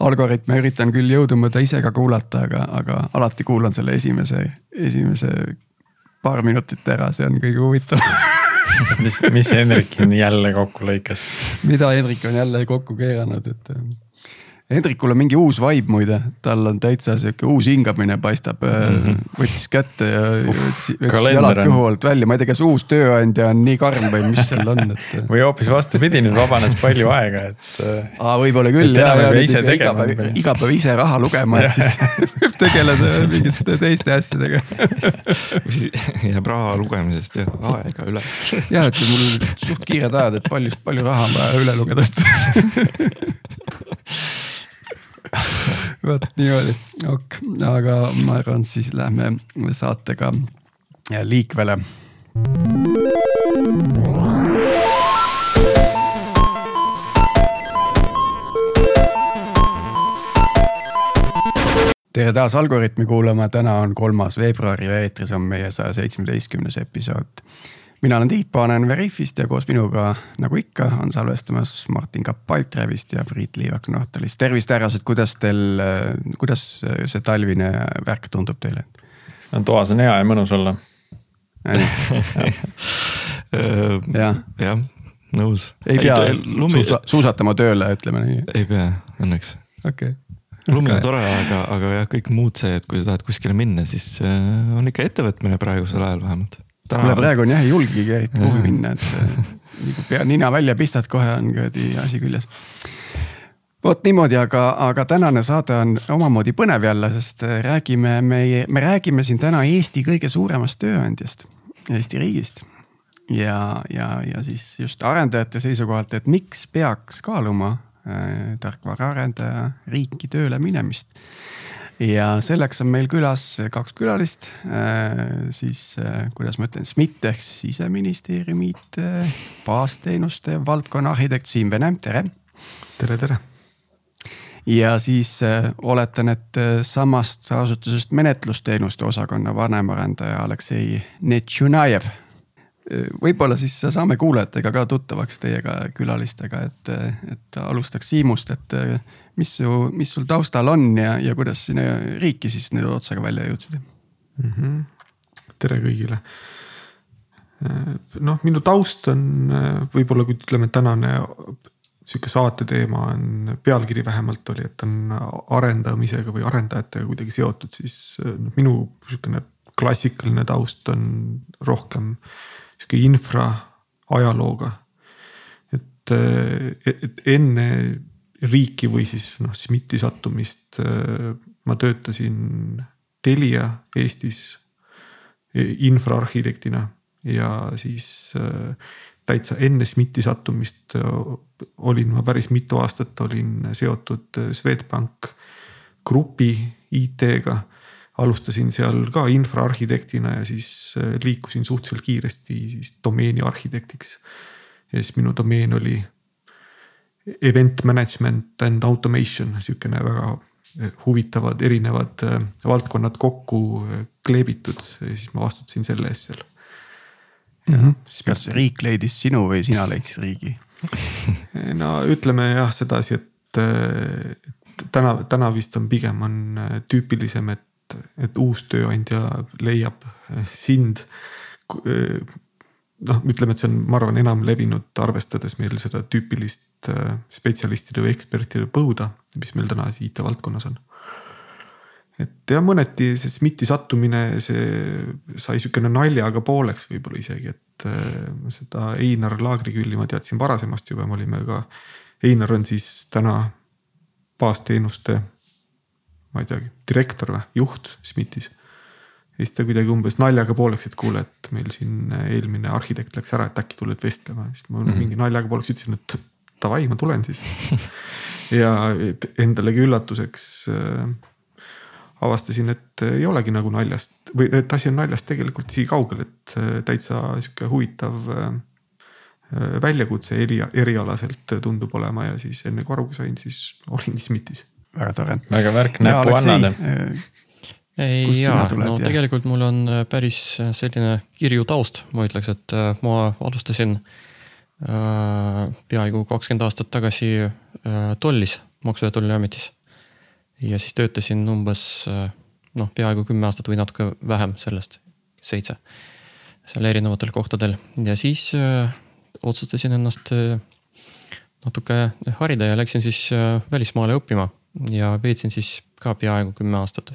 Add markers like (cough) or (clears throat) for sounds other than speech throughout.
Algoritme üritan küll jõudumööda ise ka kuulata, aga, aga alati kuulan selle esimese, esimese paar minutit ära, see on kõige huvitavam mis, mis Hendrik siin jälle kokku lõikas? mida Hendrik on jälle kokku keeranud, et Hendrikul on mingi uus vibe muide, tal on täitsa sihuke uus hingamine paistab mm. -hmm. võttis kätte ja võttis jalad kõhu alt välja, ma ei tea, kas uus tööandja on nii karm või mis seal on, et. või hoopis vastupidi, nüüd vabanes palju aega, et. aa, võib-olla küll ja, ja nüüd iga päev, iga päev ise raha lugema, et siis (laughs) võib tegeleda mingite teiste asjadega (laughs) jääb raha lugemisest jah aega üle. (laughs) jah, et mul suht kiired ajad, et palju, palju raha on vaja üle lugeda (laughs) vot niimoodi, ok, aga ma arvan, siis lähme saatega liikvele. tere taas Algorütmi kuulama, täna on kolmas veebruar ja eetris on meie saja seitsmeteistkümnes episood mina olen Tiit Paanen Veriffist ja koos minuga, nagu ikka, on salvestamas Martin Kapp Pipedrive'ist ja Priit Liivak Nortalist. tervist, härrased, kuidas teil, kuidas see talvine värk tundub teile? toas on hea ja mõnus olla. (laughs) jah, jah, nõus. ei pea lumi... suusa, suusatama tööle, ütleme nii. ei pea, õnneks. okei okay lumi on tore, aga, aga jah, kõik muud see, et kui sa tahad kuskile minna, siis äh, on ikka ettevõtmine praegusel ajal vähemalt kuule praegu on jah, ei julgegi eriti kuhugi minna, et äh, nii kui pea nina välja pistad, kohe on kuradi asi küljes. vot niimoodi, aga, aga tänane saade on omamoodi põnev jälle, sest äh, räägime meie, me räägime siin täna Eesti kõige suuremast tööandjast, Eesti riigist. ja, ja, ja siis just arendajate seisukohalt, et miks peaks kaaluma äh, tarkvaraarendaja riiki tööle minemist ja selleks on meil külas kaks külalist, äh, siis äh, kuidas ma ütlen, SMIT ehk siseministeeriumi baasteenuste valdkonna arhitekt Siim Vene, tere. tere, tere. ja siis äh, oletan, et samast asutusest menetlusteenuste osakonna vanemarendaja Aleksei Netšunajev võib-olla siis saame kuulajatega ka tuttavaks teiega külalistega, et, et alustaks Siimust, et mis su, mis sul taustal on ja, ja kuidas sinna riiki siis nüüd otsaga välja jõudsid mm? -hmm. tere kõigile. noh, minu taust on võib-olla, kui ütleme, tänane sihuke saate teema on, pealkiri vähemalt oli, et on arendamisega või arendajatega kuidagi seotud, siis noh, minu sihukene klassikaline taust on rohkem sihuke infra ajalooga. et, et enne riiki või siis noh, SMIT-i sattumist äh, ma töötasin Telia Eestis infraarhitektina ja siis täitsa enne SMIT-i sattumist olin ma päris mitu aastat olin seotud Swedbank Grupi IT-ga. Alustasin seal ka infraarhitektina ja siis liikusin suhteliselt kiiresti siis domeeni arhitektiks. ja siis minu domeen oli event management and automation, sihukene väga eh, huvitavad erinevad eh, valdkonnad kokku kleebitud ja siis ma vastutasin selle eest seal. Mm -hmm. kas riik leidis sinu või sina leidsid riigi (laughs) no ütleme jah sedasi, et, et täna, täna vist on pigem on tüüpilisem, et, et uus tööandja leiab sind noh, ütleme, et see on, ma arvan, enam levinud, arvestades meil seda tüüpilist äh, spetsialistide või ekspertide põuda, mis meil täna siis IT-valdkonnas on. et jah, mõneti see SMIT-i sattumine, see sai sihukene naljaga pooleks võib-olla isegi, et seda Einar Laagrikülli ma teadsin varasemast juba, me olime ka. Einar on siis täna baasteenuste, ma ei teagi, direktor või juht SMIT-is ja siis ta kuidagi umbes naljaga pooleks, et kuule, et meil siin eelmine arhitekt läks ära, et äkki tuled vestlema, siis ma mm -hmm. mingi naljaga pooleks ütlesin, et davai, ma tulen siis (laughs) ja endalegi üllatuseks äh, avastasin, et ei olegi nagu naljast või et asi on naljast tegelikult isegi kaugel, et äh, täitsa sihuke huvitav äh, väljakutse eri, erialaselt tundub olema ja siis enne kui aru sain, siis olin SMIT-is. Väga tore. väga värk näppu annale ei jaa, no ja? tegelikult mul on äh, päris äh, selline kirju taust, ma ütleks, et äh, ma alustasin äh, peaaegu kakskümmend aastat tagasi äh, tollis, Maksu- ja Tolliametis ja siis töötasin umbes noh, peaaegu kümme aastat või natuke vähem sellest, seitse. seal erinevatel kohtadel ja siis öö, otsustasin ennast öö, natuke harida ja läksin siis välismaale õppima ja veetsin siis ka peaaegu kümme aastat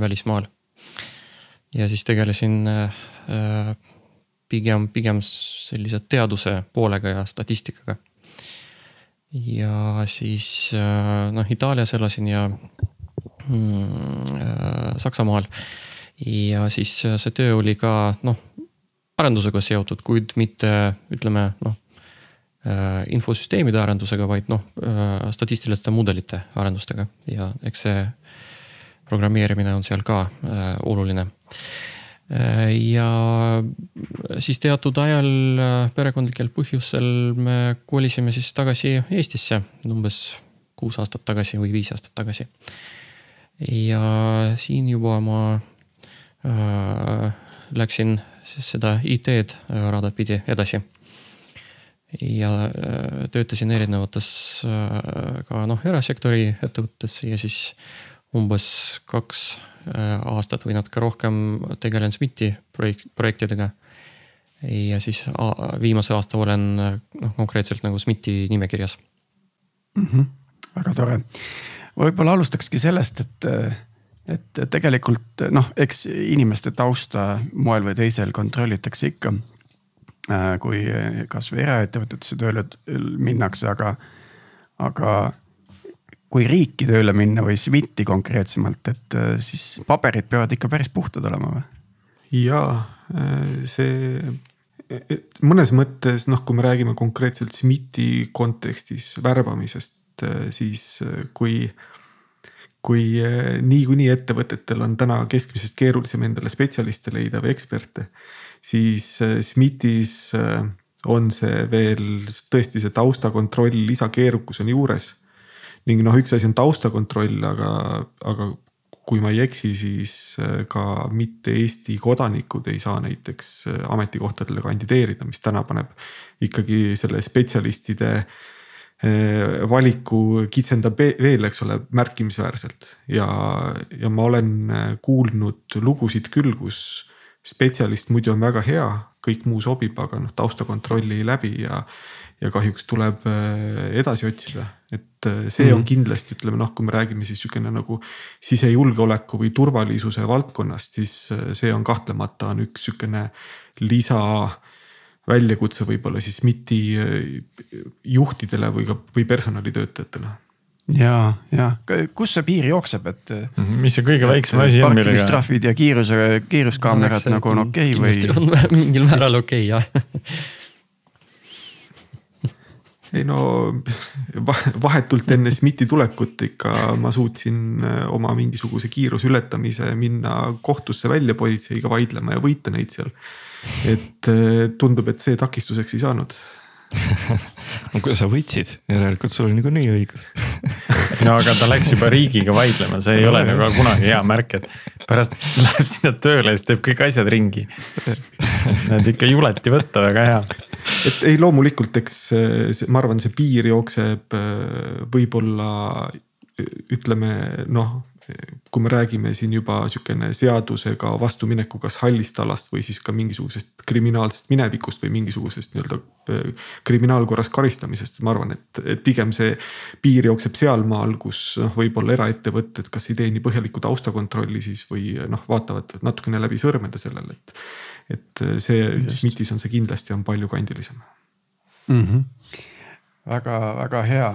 välismaal. ja siis tegelesin äh, pigem, pigem sellise teaduse poolega ja statistikaga. ja siis äh, noh, Itaalias elasin ja mm, äh, Saksamaal. ja siis see töö oli ka noh, arendusega seotud, kuid mitte ütleme noh infosüsteemide arendusega, vaid noh, äh, statistiliste mudelite arendustega ja eks see programmeerimine on seal ka äh, oluline. ja siis teatud ajal perekondlikel põhjusel me kolisime siis tagasi Eestisse umbes kuus aastat tagasi või viis aastat tagasi. ja siin juba ma äh, läksin siis seda IT-d rada pidi edasi ja äh, töötasin erinevates äh, ka noh, erasektori ettevõtetes ja siis umbes kaks äh, aastat või natuke rohkem tegelen SMIT-i projekt, projektidega. ja siis viimase aasta olen noh, konkreetselt nagu SMIT-i nimekirjas mm. -hmm. väga tore, võib-olla alustakski sellest, et et tegelikult noh, eks inimeste tausta moel või teisel kontrollitakse ikka kui kasvõi eraettevõtetesse tööle minnakse, aga, aga kui riiki tööle minna või SWIT-i konkreetsemalt, et äh, siis paberid peavad ikka päris puhtad olema või? ja äh, see mõnes mõttes noh, kui me räägime konkreetselt SMIT-i kontekstis värbamisest, siis kui kui niikuinii ettevõtetel on täna keskmisest keerulisem endale spetsialiste leida või eksperte siis äh, SMIT-is äh, on see veel tõesti see taustakontroll, lisakeerukus on juures. ning noh, üks asi on taustakontroll, aga, aga kui ma ei eksi, siis äh, ka mitte Eesti kodanikud ei saa näiteks ametikohtadele kandideerida, mis täna paneb ikkagi selle spetsialistide valiku kitsendab veel, eks ole, märkimisväärselt ja, ja ma olen kuulnud lugusid küll, kus spetsialist muidu on väga hea, kõik muu sobib, aga noh, taustakontrolli ei läbi ja, ja kahjuks tuleb äh, edasi otsida, et äh, see mm -hmm. on mhm. kindlasti, ütleme noh, kui me räägime siis sihukene nagu sisejulgeoleku või turvalisuse valdkonnast, siis äh, see on kahtlemata on üks sihukene lisa väljakutse võib-olla siis MIT-i juhtidele või ka, või personalitöötajatele ja, ja kus see piir jookseb, et. Mhm, mis see kõige väiksem asi on, millega. parkimistrahvid ja kiiruse, kiiruskaamerad no, nagu on okei okay, või? on mingil määral okei okay, jah (laughs) ei no vahetult enne SMIT-i tulekut ikka ma suutsin äh, oma mingisuguse kiiruse ületamise minna kohtusse välja politseiga vaidlema ja võita neid seal. et äh, tundub, et see takistuseks ei saanud (laughs) no sa võitsid, järelikult sul oli niikuinii õigus (laughs) no aga ta läks juba riigiga vaidlema, see ei ole nagu kunagi hea märk, et pärast läheb sinna tööle ja siis teeb kõik asjad ringi. et ikka juleti võtta, väga hea. et ei, loomulikult, eks ma arvan, see piir jookseb äh, võib-olla ütleme noh kui me räägime siin juba sihukene seadusega vastumineku, kas hallist alast või siis ka mingisugusest kriminaalsest minevikust või mingisugusest nii-öelda kriminaalkorras karistamisest, ma arvan, et, et pigem see piir jookseb sealmaal, kus noh, võib-olla eraettevõtted kas ei tee nii põhjalikku taustakontrolli siis või noh, vaatavad natukene läbi sõrmede sellele, et. et see SMIT-is on see kindlasti on palju kandilisem mm. -hmm väga-väga hea,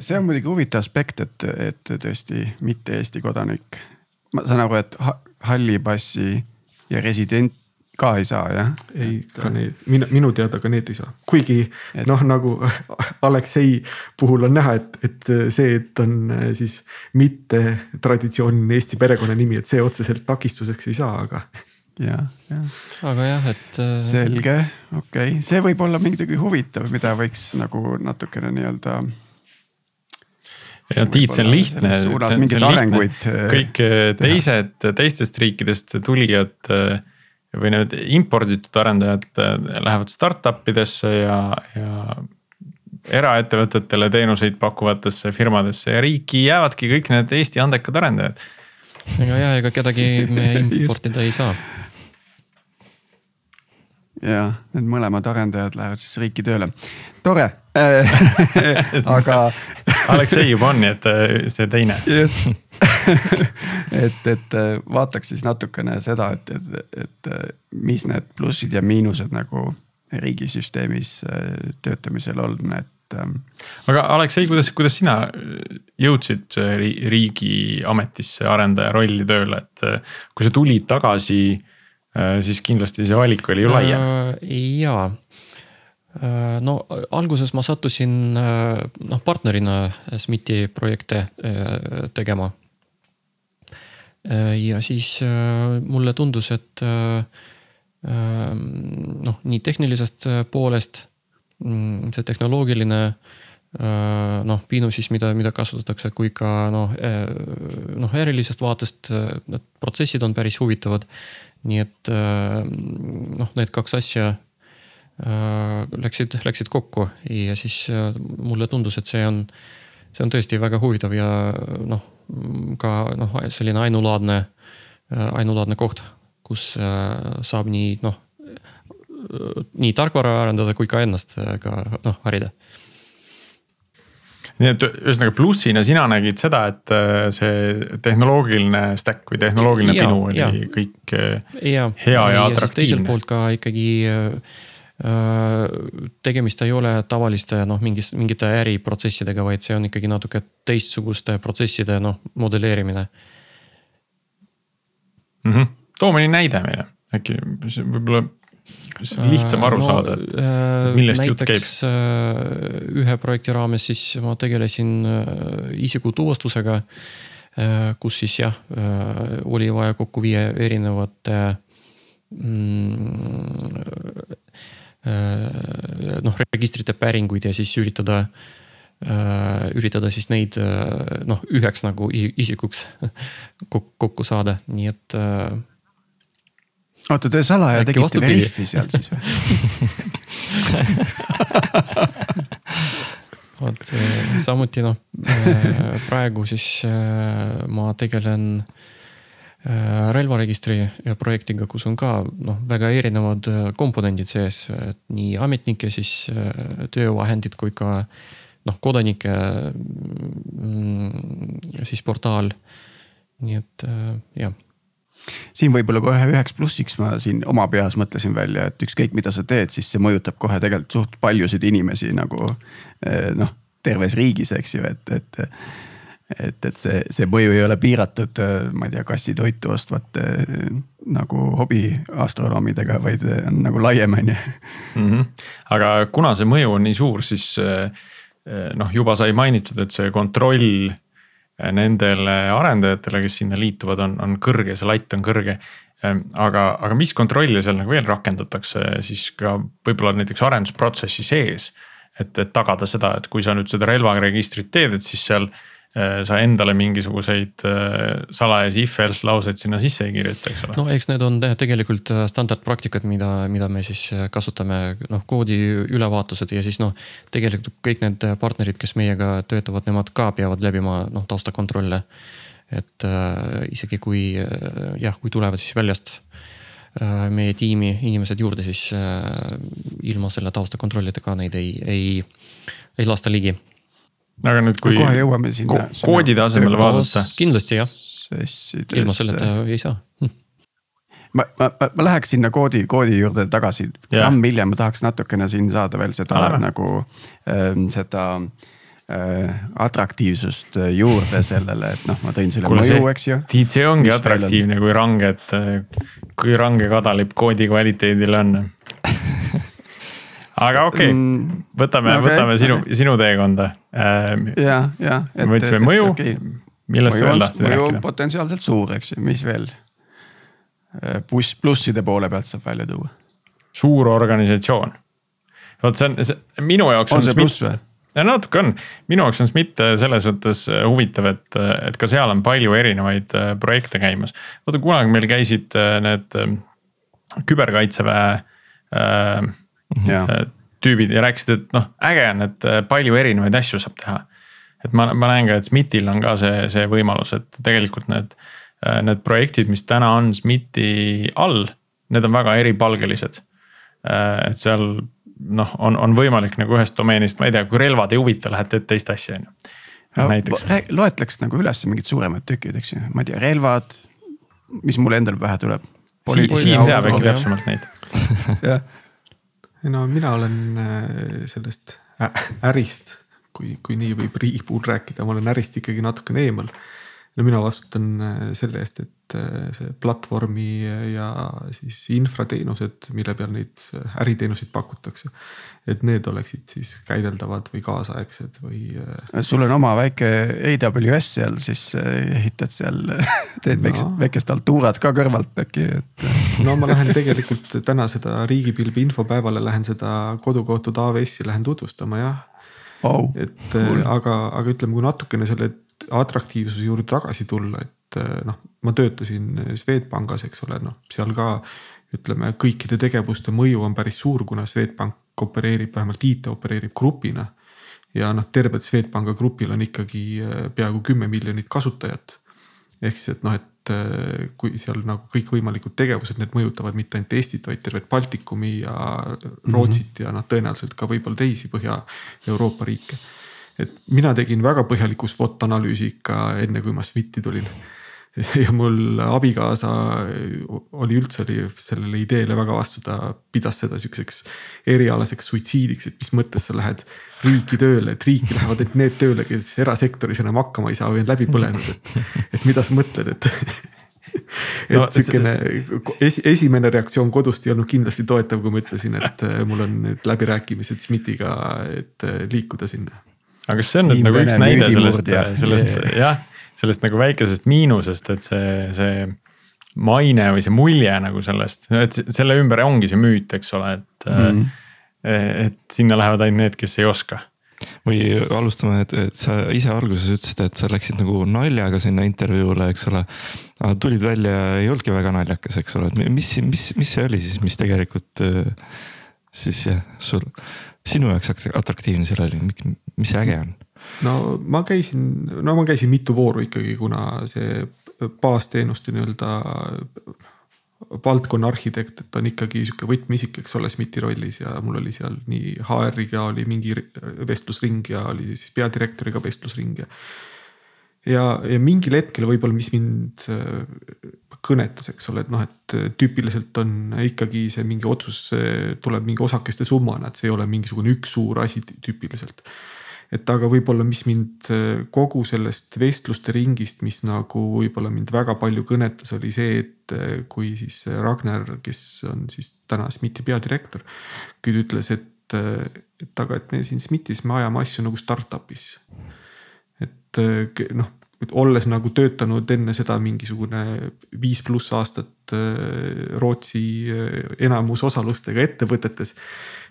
see on muidugi huvitav aspekt, et, et tõesti mitte Eesti kodanik. ma saan aru, et halli passi ja resident ka ei saa jah? ei, ka need, minu, minu teada ka need ei saa, kuigi et... noh, nagu (laughs) Aleksei puhul on näha, et, et see, et on siis mitte traditsiooniline Eesti perekonnanimi, et see otseselt takistuseks ei saa, aga ja, ja. aga jah, et. Äh, selge, okei okay., see võib olla midagi huvitav, mida võiks nagu natukene nii-öelda. ja Tiit, see on lihtne. kõik äh, teised, teistest riikidest tulijad äh, või need imporditud arendajad lähevad startup idesse ja, ja eraettevõtetele teenuseid pakkuvatesse firmadesse ja riiki jäävadki kõik need Eesti andekad arendajad. ega ja, ega kedagi me importida ei saa. (laughs) ja need mõlemad arendajad lähevad siis riiki tööle, tore (laughs) aga. Aleksei juba on, nii et äh, see teine. just (laughs) et, et äh, vaataks siis natukene seda, et, et, et mis need plussid ja miinused nagu riigisüsteemis töötamisel on, et. Ähm, aga Aleksei, kuidas, kuidas sina jõudsid riigiametisse arendaja rolli tööle, et kui sa tulid tagasi, siis kindlasti see valik oli ju laiem. jaa no alguses ma sattusin noh partnerina SMIT-i projekte tegema. ja siis mulle tundus, et noh, nii tehnilisest äh, poolest mm, see tehnoloogiline äh, noh, piinu siis, mida, mida kasutatakse, kui ka noh, äh, noh ärilisest vaatest need protsessid on päris huvitavad. Nii et noh, need kaks asja läksid, läksid kokku ja siis mulle tundus, et see on, see on tõesti väga huvitav ja noh, ka noh, selline ainulaadne, ainulaadne koht kus äh, saab nii noh, nii tarkvara arendada kui ka ennast äh, ka noh harida nii et ühesõnaga plussina sina nägid seda, et äh, see tehnoloogiline stack või tehnoloogiline ja, pinu oli ja. kõik ja. hea ja, ja atraktiivne. teiselt poolt ka ikkagi äh, tegemist ei ole tavaliste noh, mingis, mingite äriprotsessidega, vaid see on ikkagi natuke teistsuguste protsesside noh modelleerimine mm. -hmm too mõni näide meile, äkki võib-olla lihtsam aru no, saada, et äh, millest jutt käib? Äh, ühe projekti raames siis ma tegelesin äh, isiku tuvastusega, kus siis jah, oli vaja kokku viia erinevate mm, noh, registrite päringuid ja siis üritada üritada siis neid noh, üheks nagu isikuks (laughs) kokku saada, nii et oota, te salaja Äkki tegite veriffi seal siis või? (laughs) Vot eh, samuti noh, eh, praegu siis eh, ma tegelen relvaregistri projektiga, kus on ka noh, väga erinevad komponendid sees, et nii ametnike siis töövahendid kui ka noh, kodanike mm, siis portaal. nii et jah siin võib-olla kohe üheks plussiks ma siin oma peas mõtlesin välja, et ükskõik, mida sa teed, siis see mõjutab kohe tegelikult suht paljusid inimesi nagu eh, noh, terves riigis, eks ju, et, et. et, et see, see mõju ei ole piiratud, eh, ma ei tea, kassitoitu ostvate nagu hobiastronoomidega, vaid on nagu laiem, on ju. Mhm. aga kuna see mõju on nii suur, siis eh, noh, juba sai mainitud, et see kontroll nendele arendajatele, kes sinna liituvad, on, on kõrge, see latt on kõrge. Ehm, aga, aga mis kontrolle seal nagu veel rakendatakse siis ka võib-olla näiteks arendusprotsessi sees. et, et tagada seda, et kui sa nüüd seda relvaregistrit teed, et siis seal sa endale mingisuguseid äh, salajasi if-else lauseid sinna sisse ei kirjuta, eks ole. no eks need on tegelikult äh, standardpraktikad, mida, mida me siis kasutame, noh koodi ülevaatused ja siis noh. tegelikult kõik need partnerid, kes meiega töötavad, nemad ka peavad läbima noh taustakontrolle. et äh, isegi kui äh, jah, kui tulevad siis väljast äh, meie tiimi inimesed juurde, siis äh, ilma selle taustakontrollidega neid ei, ei, ei lasta ligi aga nüüd, kui kohe jõuame sinna ko. koodide asemel vaadata. kindlasti jah, ilma selleta ei saa hm. ma, ma, ma, läheks sinna koodi, koodi juurde tagasi, gramm hiljem ma tahaks natukene siin saada veel seda Alame. nagu äh, seda äh, atraktiivsust juurde sellele, et noh, ma tõin selle Kule mõju, eks ju. Tiit, see ongi atraktiivne, kui range, et kui range kadalipp koodi kvaliteedil on (laughs) aga okei okay. mm,, võtame okay., võtame sinu, sinu teekonda äh,. ja, ja. me võtsime mõju okay., millest sa veel tahtsid rääkida? mõju potentsiaalselt suur, eks ju, mis veel? Äh, pluss, plusside poole pealt saab välja tuua. suur organisatsioon. vot see on, see minu jaoks on. see pluss või? ja natuke on, minu jaoks on SMIT selles mõttes äh, huvitav, et, et ka seal on palju erinevaid äh, projekte käimas. vaata kunagi meil käisid need küberkaitseväe äh. Tüübid ja rääkisid, et noh, äge on, et äh, palju erinevaid asju saab teha. et ma, ma näen ka, et SMIT-il on ka see, see võimalus, et tegelikult need, äh, need projektid, mis täna on SMIT-i all, need on väga eripalgelised. et seal noh, on, on võimalik nagu ühest domeenist, ma ei tea, kui relvad ei huvita, lähed teed teist asja, on ju. näiteks. loetleks nagu üles mingid suuremad tükid, eks ju, ma ei tea, relvad, mis mulle endal pähe tuleb. Siim teab äkki täpsemalt neid (laughs) jah no mina olen äh, sellest ärist, kui, kui nii võib riigi puhul rääkida, ma olen ärist ikkagi natukene eemal. no mina vastutan äh, selle eest, et äh, see platvormi ja siis infrateenused, mille peal neid äriteenuseid pakutakse et need oleksid siis käideldavad või kaasaegsed või. Äh, sul on oma väike AWS seal, siis äh, ehitad seal, (laughs) teed no. väikest, väikest altuurat ka kõrvalt äkki, et. Äh. (laughs) no ma lähen tegelikult täna seda riigipilvi infopäevale lähen seda kodukohtud AWS-i lähen tutvustama jah oh,. et cool. aga, aga ütleme, kui natukene selle atraktiivsuse juurde tagasi tulla, et noh, ma töötasin Swedbankis, eks ole, noh seal ka ütleme, kõikide tegevuste mõju on päris suur, kuna Swedbank opereerib, vähemalt IT opereerib grupina. ja noh, tervelt Swedbanka grupil on ikkagi äh, peaaegu kümme miljonit kasutajat. ehk siis, et noh, et äh, kui seal nagu kõikvõimalikud tegevused, need mõjutavad mitte ainult Eestit, vaid tervet Baltikumi ja Rootsit mm -hmm. ja noh, tõenäoliselt ka võib-olla teisi Põhja-Euroopa riike. et mina tegin väga põhjaliku SWOT analüüsi ikka enne, kui ma SWIT-i tulin (laughs) ja mul abikaasa oli üldse oli sellele ideele väga vastu, ta pidas seda sihukeseks erialaseks suitsiidiks, et mis mõttes sa lähed riiki tööle, et riiki lähevad ainult need tööle, kes erasektoris enam hakkama ei saa või on läbi põlenud, et, et mida sa mõtled, et (laughs) et no, sihukene es, esimene reaktsioon kodust ei olnud kindlasti toetav, kui ma ütlesin, et äh, mul on nüüd läbirääkimised SMIT-iga, et äh, liikuda sinna. aga kas see on nüüd nagu üks näide sellest, sellest jah sellest nagu väikesest miinusest, et see, see maine või see mulje nagu sellest, et selle ümber ongi see müüt, eks ole, et mm. -hmm. et sinna lähevad ainult need, kes ei oska või alustame, et, et sa ise alguses ütlesid, et sa läksid nagu naljaga sinna intervjuule, eks ole. tulid välja, ei olnudki väga naljakas, eks ole, et mis, mis, mis see oli siis, mis tegelikult siis jah, sul, sinu jaoks atraktiivne seal oli, mis see äge on? No ma käisin, no ma käisin mitu vooru ikkagi, kuna see baasteenuste nii-öelda valdkonna arhitekt, et on ikkagi sihuke võtmeisik, eks ole, SMIT-i rollis ja mul oli seal nii HR-iga oli mingi vestlusring ja oli siis peadirektoriga vestlusring ja. ja, ja mingil hetkel võib-olla, mis mind kõnetas, eks ole, et noh, et tüüpiliselt on ikkagi see mingi otsus tuleb mingi osakeste summana, et see ei ole mingisugune üks suur asi tüüpiliselt et aga võib-olla, mis mind äh, kogu sellest vestluste ringist, mis nagu võib-olla mind väga palju kõnetas, oli see, et äh, kui siis Ragnar, kes on siis täna SMIT-i peadirektor, ta ütles, et, äh, et aga, et me siin SMIT-is me ajame asju nagu startup'is. et noh, olles nagu töötanud enne seda mingisugune viis pluss aastat Rootsi enamus osalustega ettevõtetes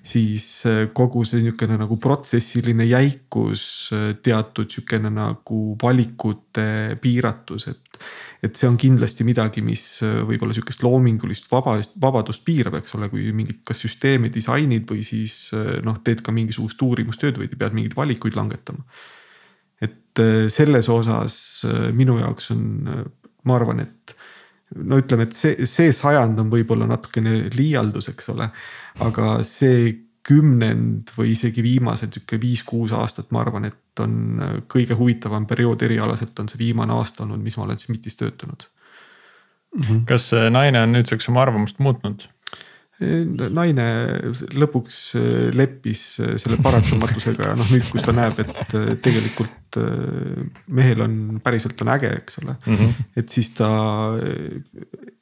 siis äh, kogu see niisugune nagu protsessiline jäikus, äh, teatud sihukene nagu valikute piiratus, et. et see on kindlasti midagi, mis äh, võib-olla sihukest loomingulist vabadust, vabadust piirab, eks ole, kui mingit, kas süsteemi disainid või siis noh, teed ka mingisugust uurimustööd või pead mingeid valikuid langetama. Et selles osas minu jaoks on, ma arvan, et no ütleme, et see, see sajand on võib-olla natukene liialdus, eks ole. aga see kümnend või isegi viimased sihuke viis-kuus aastat, ma arvan, et on kõige huvitavam periood erialaselt on see viimane aasta olnud, mis ma olen SMIT-is töötanud mm. -hmm. kas naine on nüüdseks oma arvamust muutnud? Naine lõpuks leppis selle paratamatusega ja noh, nüüd, kus ta näeb, et tegelikult mehel on päriselt on äge, eks ole mm. -hmm. et siis ta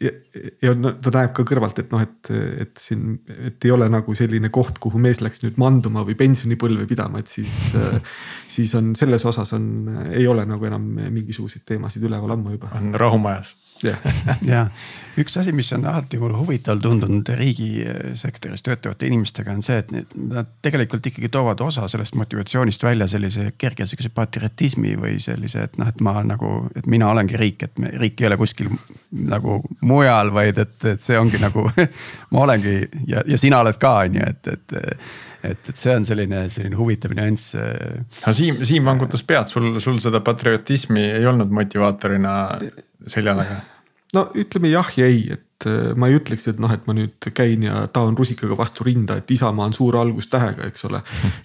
ja, ja ta näeb ka kõrvalt, et noh, et, et siin, et ei ole nagu selline koht, kuhu mees läks nüüd manduma või pensionipõlve pidama, et siis (laughs) siis on selles osas on, ei ole nagu enam mingisuguseid teemasid üleval ammu juba. on rahumajas ja (laughs) üks asi, mis on alati mulle huvitav tundunud riigisektoris töötavate inimestega on see, et nad tegelikult ikkagi toovad osa sellest motivatsioonist välja sellise kerge sihukese patriotismi või sellise, et noh, et ma nagu, et mina olengi riik, et me, riik ei ole kuskil nagu mujal, vaid et, et see ongi nagu (laughs) ma olengi ja, ja sina oled ka on ju, et, et. Et, et see on selline, selline huvitav nüanss. aga Siim, Siim vangutas pead, sul, sul seda patriotismi ei olnud motivaatorina selja taga? no ütleme jah ja ei, et äh, ma ei ütleks, et noh, et ma nüüd käin ja taon rusikaga vastu rinda, et Isamaa on suure algustähega, eks ole.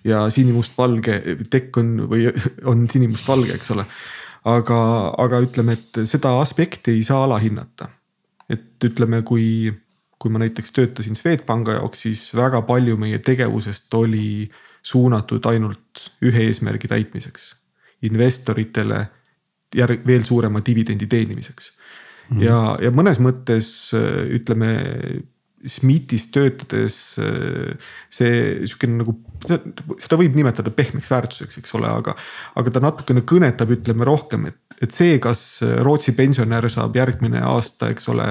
ja sinimustvalge tekk on või (laughs) on sinimustvalge, eks ole aga, aga ütleme, et seda aspekti ei saa alahinnata. et ütleme, kui, kui ma näiteks töötasin Swedbanka jaoks, siis väga palju meie tegevusest oli suunatud ainult ühe eesmärgi täitmiseks. investoritele järg, veel suurema dividendi teenimiseks mm. -hmm. ja, ja mõnes mõttes ütleme SMIT-is töötades see sihukene nagu, seda võib nimetada pehmeks väärtuseks, eks ole, aga, aga ta natukene kõnetab, ütleme rohkem, et et see, kas Rootsi pensionär saab järgmine aasta, eks ole,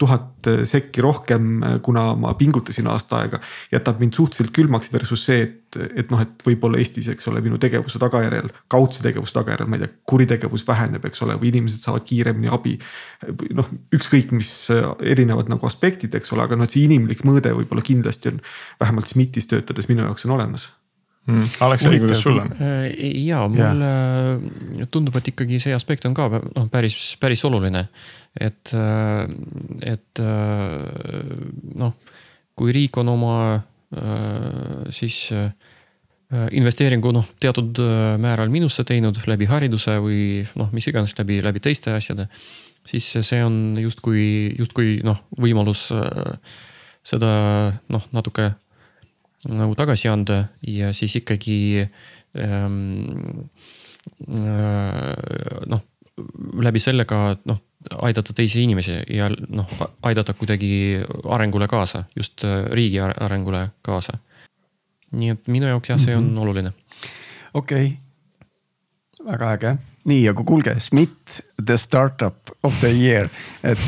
tuhat sekki rohkem, kuna ma pingutasin aasta aega. jätab mind suhteliselt külmaks versus see, et, et noh, et võib-olla Eestis, eks ole, minu tegevuse tagajärjel, kaudse tegevuse tagajärjel, ma ei tea, kuritegevus väheneb, eks ole, või inimesed saavad kiiremini abi. noh, ükskõik mis erinevad nagu aspektid, eks ole, aga noh, see inimlik mõõde võib-olla kindlasti on vähemalt SMIT-is töötades minu jaoks on olemas mm.. Aleksei, kuidas sul on? Äh, ja mulle ja. tundub, et ikkagi see aspekt on ka noh, päris, päris oluline. et, äh, et äh, noh, kui riik on oma siis investeeringu noh, teatud määral miinusse teinud läbi hariduse või noh, mis iganes läbi, läbi teiste asjade. siis see on justkui, justkui noh, võimalus seda noh, natuke nagu tagasi anda ja siis ikkagi ähm, äh, noh, läbi selle ka noh, aidata teisi inimesi ja noh, aidata kuidagi arengule kaasa, just äh, riigi arengule kaasa. nii et minu jaoks jah, see on mm -hmm. oluline. okei okay., väga äge, nii, aga kuulge, SMIT, the startup of the year, et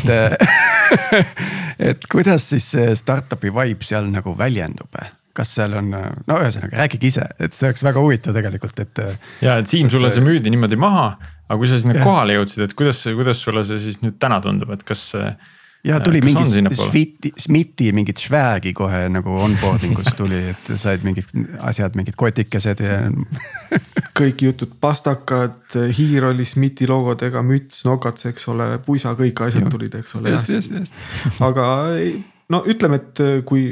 (laughs) et kuidas siis see startup'i vibe seal nagu väljendub? kas seal on, no ühesõnaga rääkige ise, et see oleks väga huvitav tegelikult, et. ja, et Siim, sulle see müüdi niimoodi maha, aga kui sa sinna kohale jõudsid, et kuidas, kuidas sulle see siis nüüd täna tundub, et kas. ja tuli mingi SMIT-i, SMIT-i mingit swag'i kohe nagu onboarding us tuli, et said mingid asjad, mingid kotikesed ja (laughs) kõik jutud, pastakad, hiir oli SMIT-i logodega, müts, nokats, eks ole, puisa, kõik asjad tulid, eks ole. just, just, just. aga no ütleme, et kui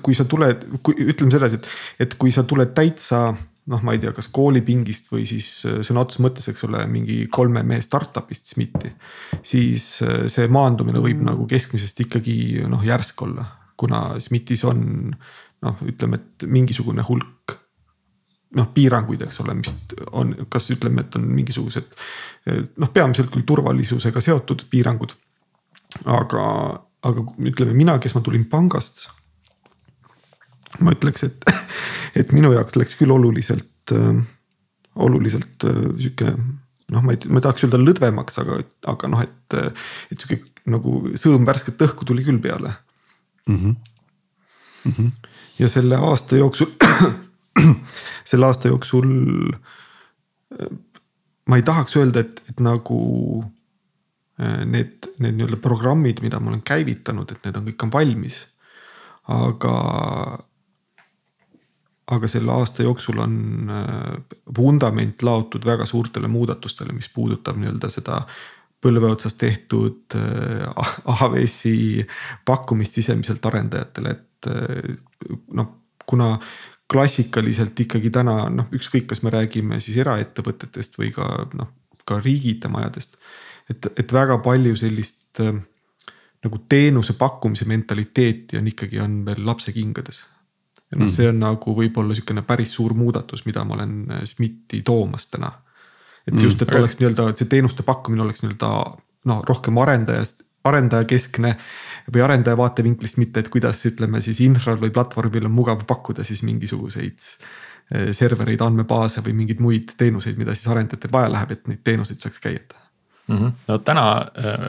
kui sa tuled, kui ütleme sedasi, et, et kui sa tuled täitsa noh, ma ei tea, kas koolipingist või siis äh, sõna otseses mõttes, eks ole, mingi kolme mehe startup'ist SMIT-i. siis äh, see maandumine võib nagu keskmisest ikkagi noh järsk olla, kuna SMIT-is on noh, ütleme, et mingisugune hulk noh piiranguid, eks ole, mis on, kas ütleme, et on mingisugused noh, peamiselt küll turvalisusega seotud piirangud. aga, aga ütleme mina, kes ma tulin pangast ma ütleks, et, (laughs) et minu jaoks läks küll oluliselt äh,, oluliselt äh, sihuke noh, ma ei, ma ei tahaks öelda lõdvemaks, aga, aga noh, et, et sihuke nagu sõõm värsket õhku tuli küll peale mm. -hmm. Mm -hmm. ja selle aasta jooksul (clears throat) selle aasta jooksul ma ei tahaks öelda, et, et nagu äh, need, need nii-öelda programmid, mida ma olen käivitanud, et need on kõik on valmis. aga aga selle aasta jooksul on äh, vundament laotud väga suurtele muudatustele, mis puudutab nii-öelda seda põlve otsas tehtud äh, AWS-i pakkumist sisemiselt arendajatele, et äh, noh, kuna klassikaliselt ikkagi täna noh, ükskõik, kas me räägime siis eraettevõtetest või ka noh, ka riigiitamajadest. et, et väga palju sellist nagu teenuse pakkumise mentaliteeti on ikkagi on veel lapsekingades ja noh mm., see on nagu võib-olla sihukene päris suur muudatus, mida ma olen äh, SMIT-i toomas täna. et mm. just, et oleks nii-öelda, et see teenuste pakkumine oleks nii-öelda noh, rohkem arendajast, arendajakeskne või arendaja vaatevinklist, mitte et kuidas ütleme siis infral või platvormil on mugav pakkuda siis mingisuguseid äh, servereid, andmebaase või mingeid muid teenuseid, mida siis arendajatel vaja läheb, et neid teenuseid saaks käitada mm. -hmm. no täna äh,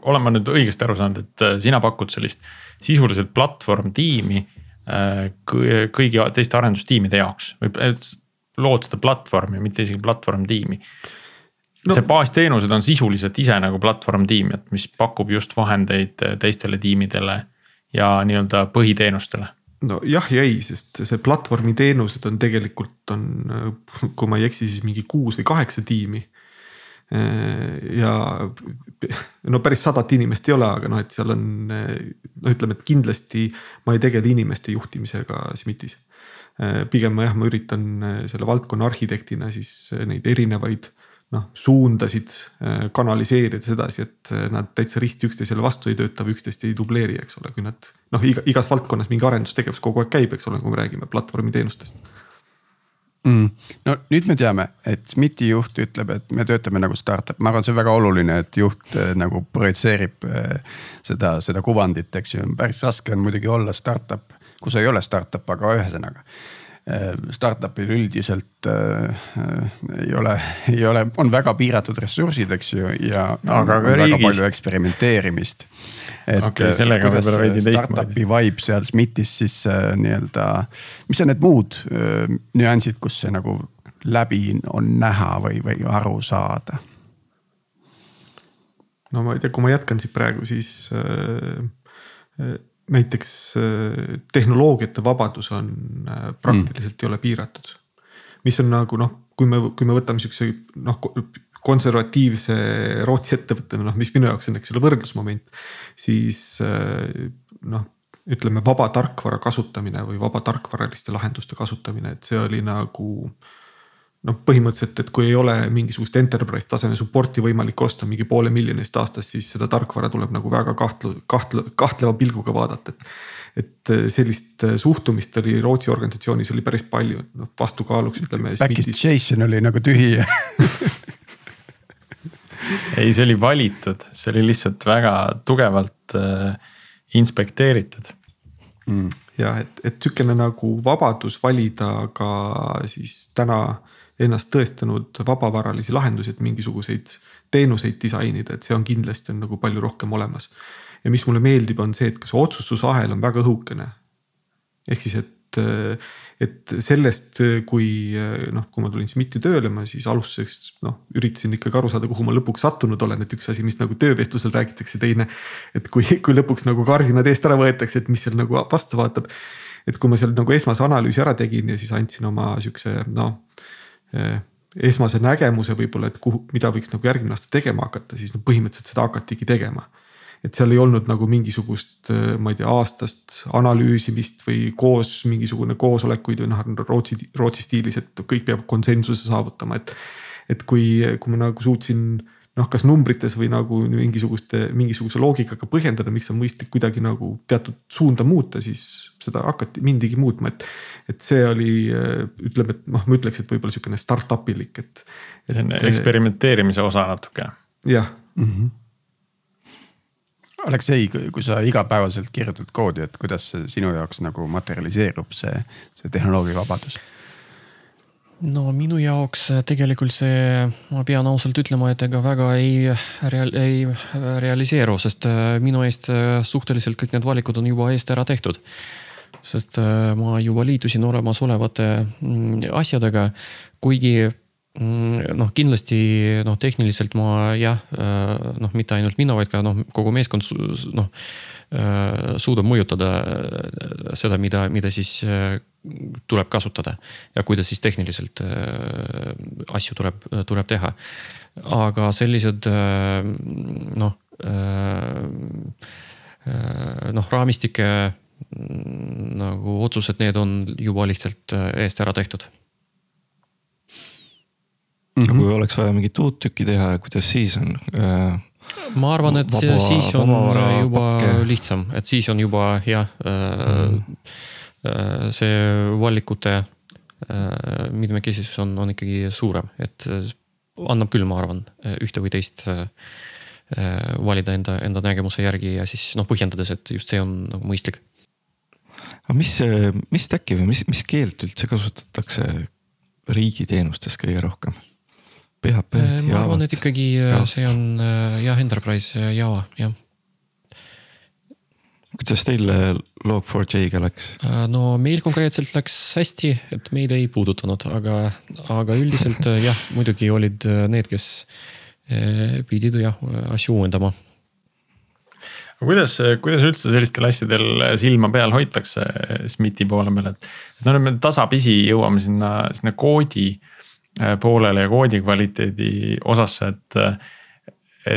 olen ma nüüd õigesti aru saanud, et sina pakud sellist sisuliselt platvorm tiimi kõigi teiste arendustiimide jaoks või lood seda platvormi, mitte isegi platvorm tiimi. no. see baasteenused on sisuliselt ise nagu platvorm tiim, et mis pakub just vahendeid teistele tiimidele ja nii-öelda põhiteenustele no jah ja ei, sest see platvormi teenused on tegelikult on, kui ma ei eksi, siis mingi kuus või kaheksa tiimi. Ja no päris sadat inimest ei ole, aga noh, et seal on no ütleme, et kindlasti ma ei tegele inimeste juhtimisega SMIT-is. pigem ma jah, ma üritan selle valdkonna arhitektina siis neid erinevaid noh suundasid kanaliseerida sedasi, et nad täitsa risti üksteisele vastu ei tööta või üksteist ei dubleeri, eks ole, kui nad noh, iga, igas valdkonnas mingi arendustegevus kogu aeg käib, eks ole, kui me räägime platvormi teenustest mm.. no nüüd me teame, et SMIT-i juht ütleb, et me töötame nagu startup, ma arvan, see on väga oluline, et juht äh, nagu projitseerib äh, seda, seda kuvandit, eks ju, päris raske on muidugi olla startup, kui sa ei ole startup, aga ühesõnaga startup'il üldiselt äh, ei ole, ei ole, on väga piiratud ressursid, eks ju, ja aga on, on riigis... väga palju eksperimenteerimist. okei okay,, sellega võib-olla veidi teistmoodi. Startup'i vibe seal SMIT-is siis äh, nii-öelda, mis on need muud äh, nüansid, kus see nagu läbi on näha või, või aru saada? no ma ei tea, kui ma jätkan siit praegu, siis äh, äh näiteks äh, tehnoloogiate vabadus on äh, praktiliselt mm. ei ole piiratud. mis on nagu noh, kui me, kui me võtame siukse noh konservatiivse Rootsi ettevõtte, noh, mis minu jaoks on, eks ole, võrdlusmoment, siis äh, noh, ütleme vaba tarkvara kasutamine või vaba tarkvaraliste lahenduste kasutamine, et see oli nagu noh, põhimõtteliselt, et kui ei ole mingisugust enterprise taseme support'i võimalik osta mingi poole miljoni eest aastas, siis seda tarkvara tuleb nagu väga kahtlu, kahtlu, kahtleva pilguga vaadata, et. et sellist suhtumist oli Rootsi organisatsioonis oli päris palju, noh vastukaaluks ütleme. Packagation oli nagu tühi ei, see oli valitud, see oli lihtsalt väga tugevalt äh, inspekteeritud mm.. ja et, et sihukene nagu vabadus valida ka siis täna ennast tõestanud vabavaralisi lahendusi, et mingisuguseid teenuseid disainida, et see on kindlasti on nagu palju rohkem olemas. ja mis mulle meeldib, on see, et ka see otsustusahel on väga õhukene. ehk siis, et, et sellest, kui noh, kui ma tulin SMIT-i tööle, ma siis alustuseks noh, üritasin ikkagi aru saada, kuhu ma lõpuks sattunud olen, et üks asi, mis nagu töövestlusel räägitakse, teine. et kui, kui lõpuks nagu kardinad eest ära võetakse, et mis seal nagu vastu vaatab. et kui ma seal nagu esmase analüüsi ära tegin ja siis andsin oma sihukese noh esmase nägemuse võib-olla, et kuhu, mida võiks nagu järgmine aasta tegema hakata, siis no põhimõtteliselt seda hakatigi tegema. et seal ei olnud nagu mingisugust, eh, ma ei tea, aastast analüüsimist või koos mingisugune koosolekuid või noh, Rootsi, Rootsi stiilis, et kõik peab konsensuse saavutama, et. et kui, kui ma nagu suutsin noh, kas numbrites või nagu mingisuguste, mingisuguse loogikaga põhjendada, miks on mõistlik kuidagi nagu teatud suunda muuta, siis seda hakati, mindigi muutma, et. et see oli, ütleme, et noh, ma ütleks, et võib-olla sihukene startup ilik, et, et. on eksperimenteerimise osa natuke. jah mm -hmm.. Aleksei, kui sa igapäevaselt kirjutad koodi, et kuidas see sinu jaoks nagu materialiseerub, see, see tehnoloogia vabadus no minu jaoks äh, tegelikult see, ma pean ausalt ütlema, et ega väga ei real-, ei realiseeru, sest äh, minu eest äh, suhteliselt kõik need valikud on juba eest ära tehtud. sest ma juba liitusin olemasolevate mm, asjadega, kuigi mm, noh, kindlasti noh, tehniliselt ma jah, noh, mitte ainult mina, vaid ka noh, kogu meeskond noh Äh, suudab mõjutada äh, seda, mida, mida siis äh, tuleb kasutada ja kuidas siis tehniliselt asju tuleb, tuleb teha. aga sellised noh, noh raamistike nagu otsused, need on juba lihtsalt eest ära tehtud mm. -hmm. kui oleks vaja mingit uut tükki teha, kuidas siis on äh,? ma arvan, et vaba, siis on juba pakke. lihtsam, et siis on juba jah mm., see valikute äh, mitmekesisus on, on ikkagi suurem, et annab küll, ma arvan, ühte või teist valida enda, enda nägemuse järgi ja siis noh, põhjendades, et just see on nagu mõistlik. aga mis, mis stack'i või mis, mis keelt üldse kasutatakse riigiteenustes kõige rohkem? PHP-d. Äh, ma arvan, et ikkagi äh, ja. see on äh, jah, enterprise Java, jah. Kuidas teil Log4j-ga läks? Äh, no meil konkreetselt läks hästi, et meid ei puudutanud, aga, aga üldiselt äh, jah, muidugi olid need, kes pidid jah asju uuendama kuidas, kuidas üldse sellistel asjadel silma peal hoitakse SMIT-i poole peal, et, et no nüüd me tasapisi jõuame sinna, sinna koodi poolele ja koodi kvaliteedi osasse, et.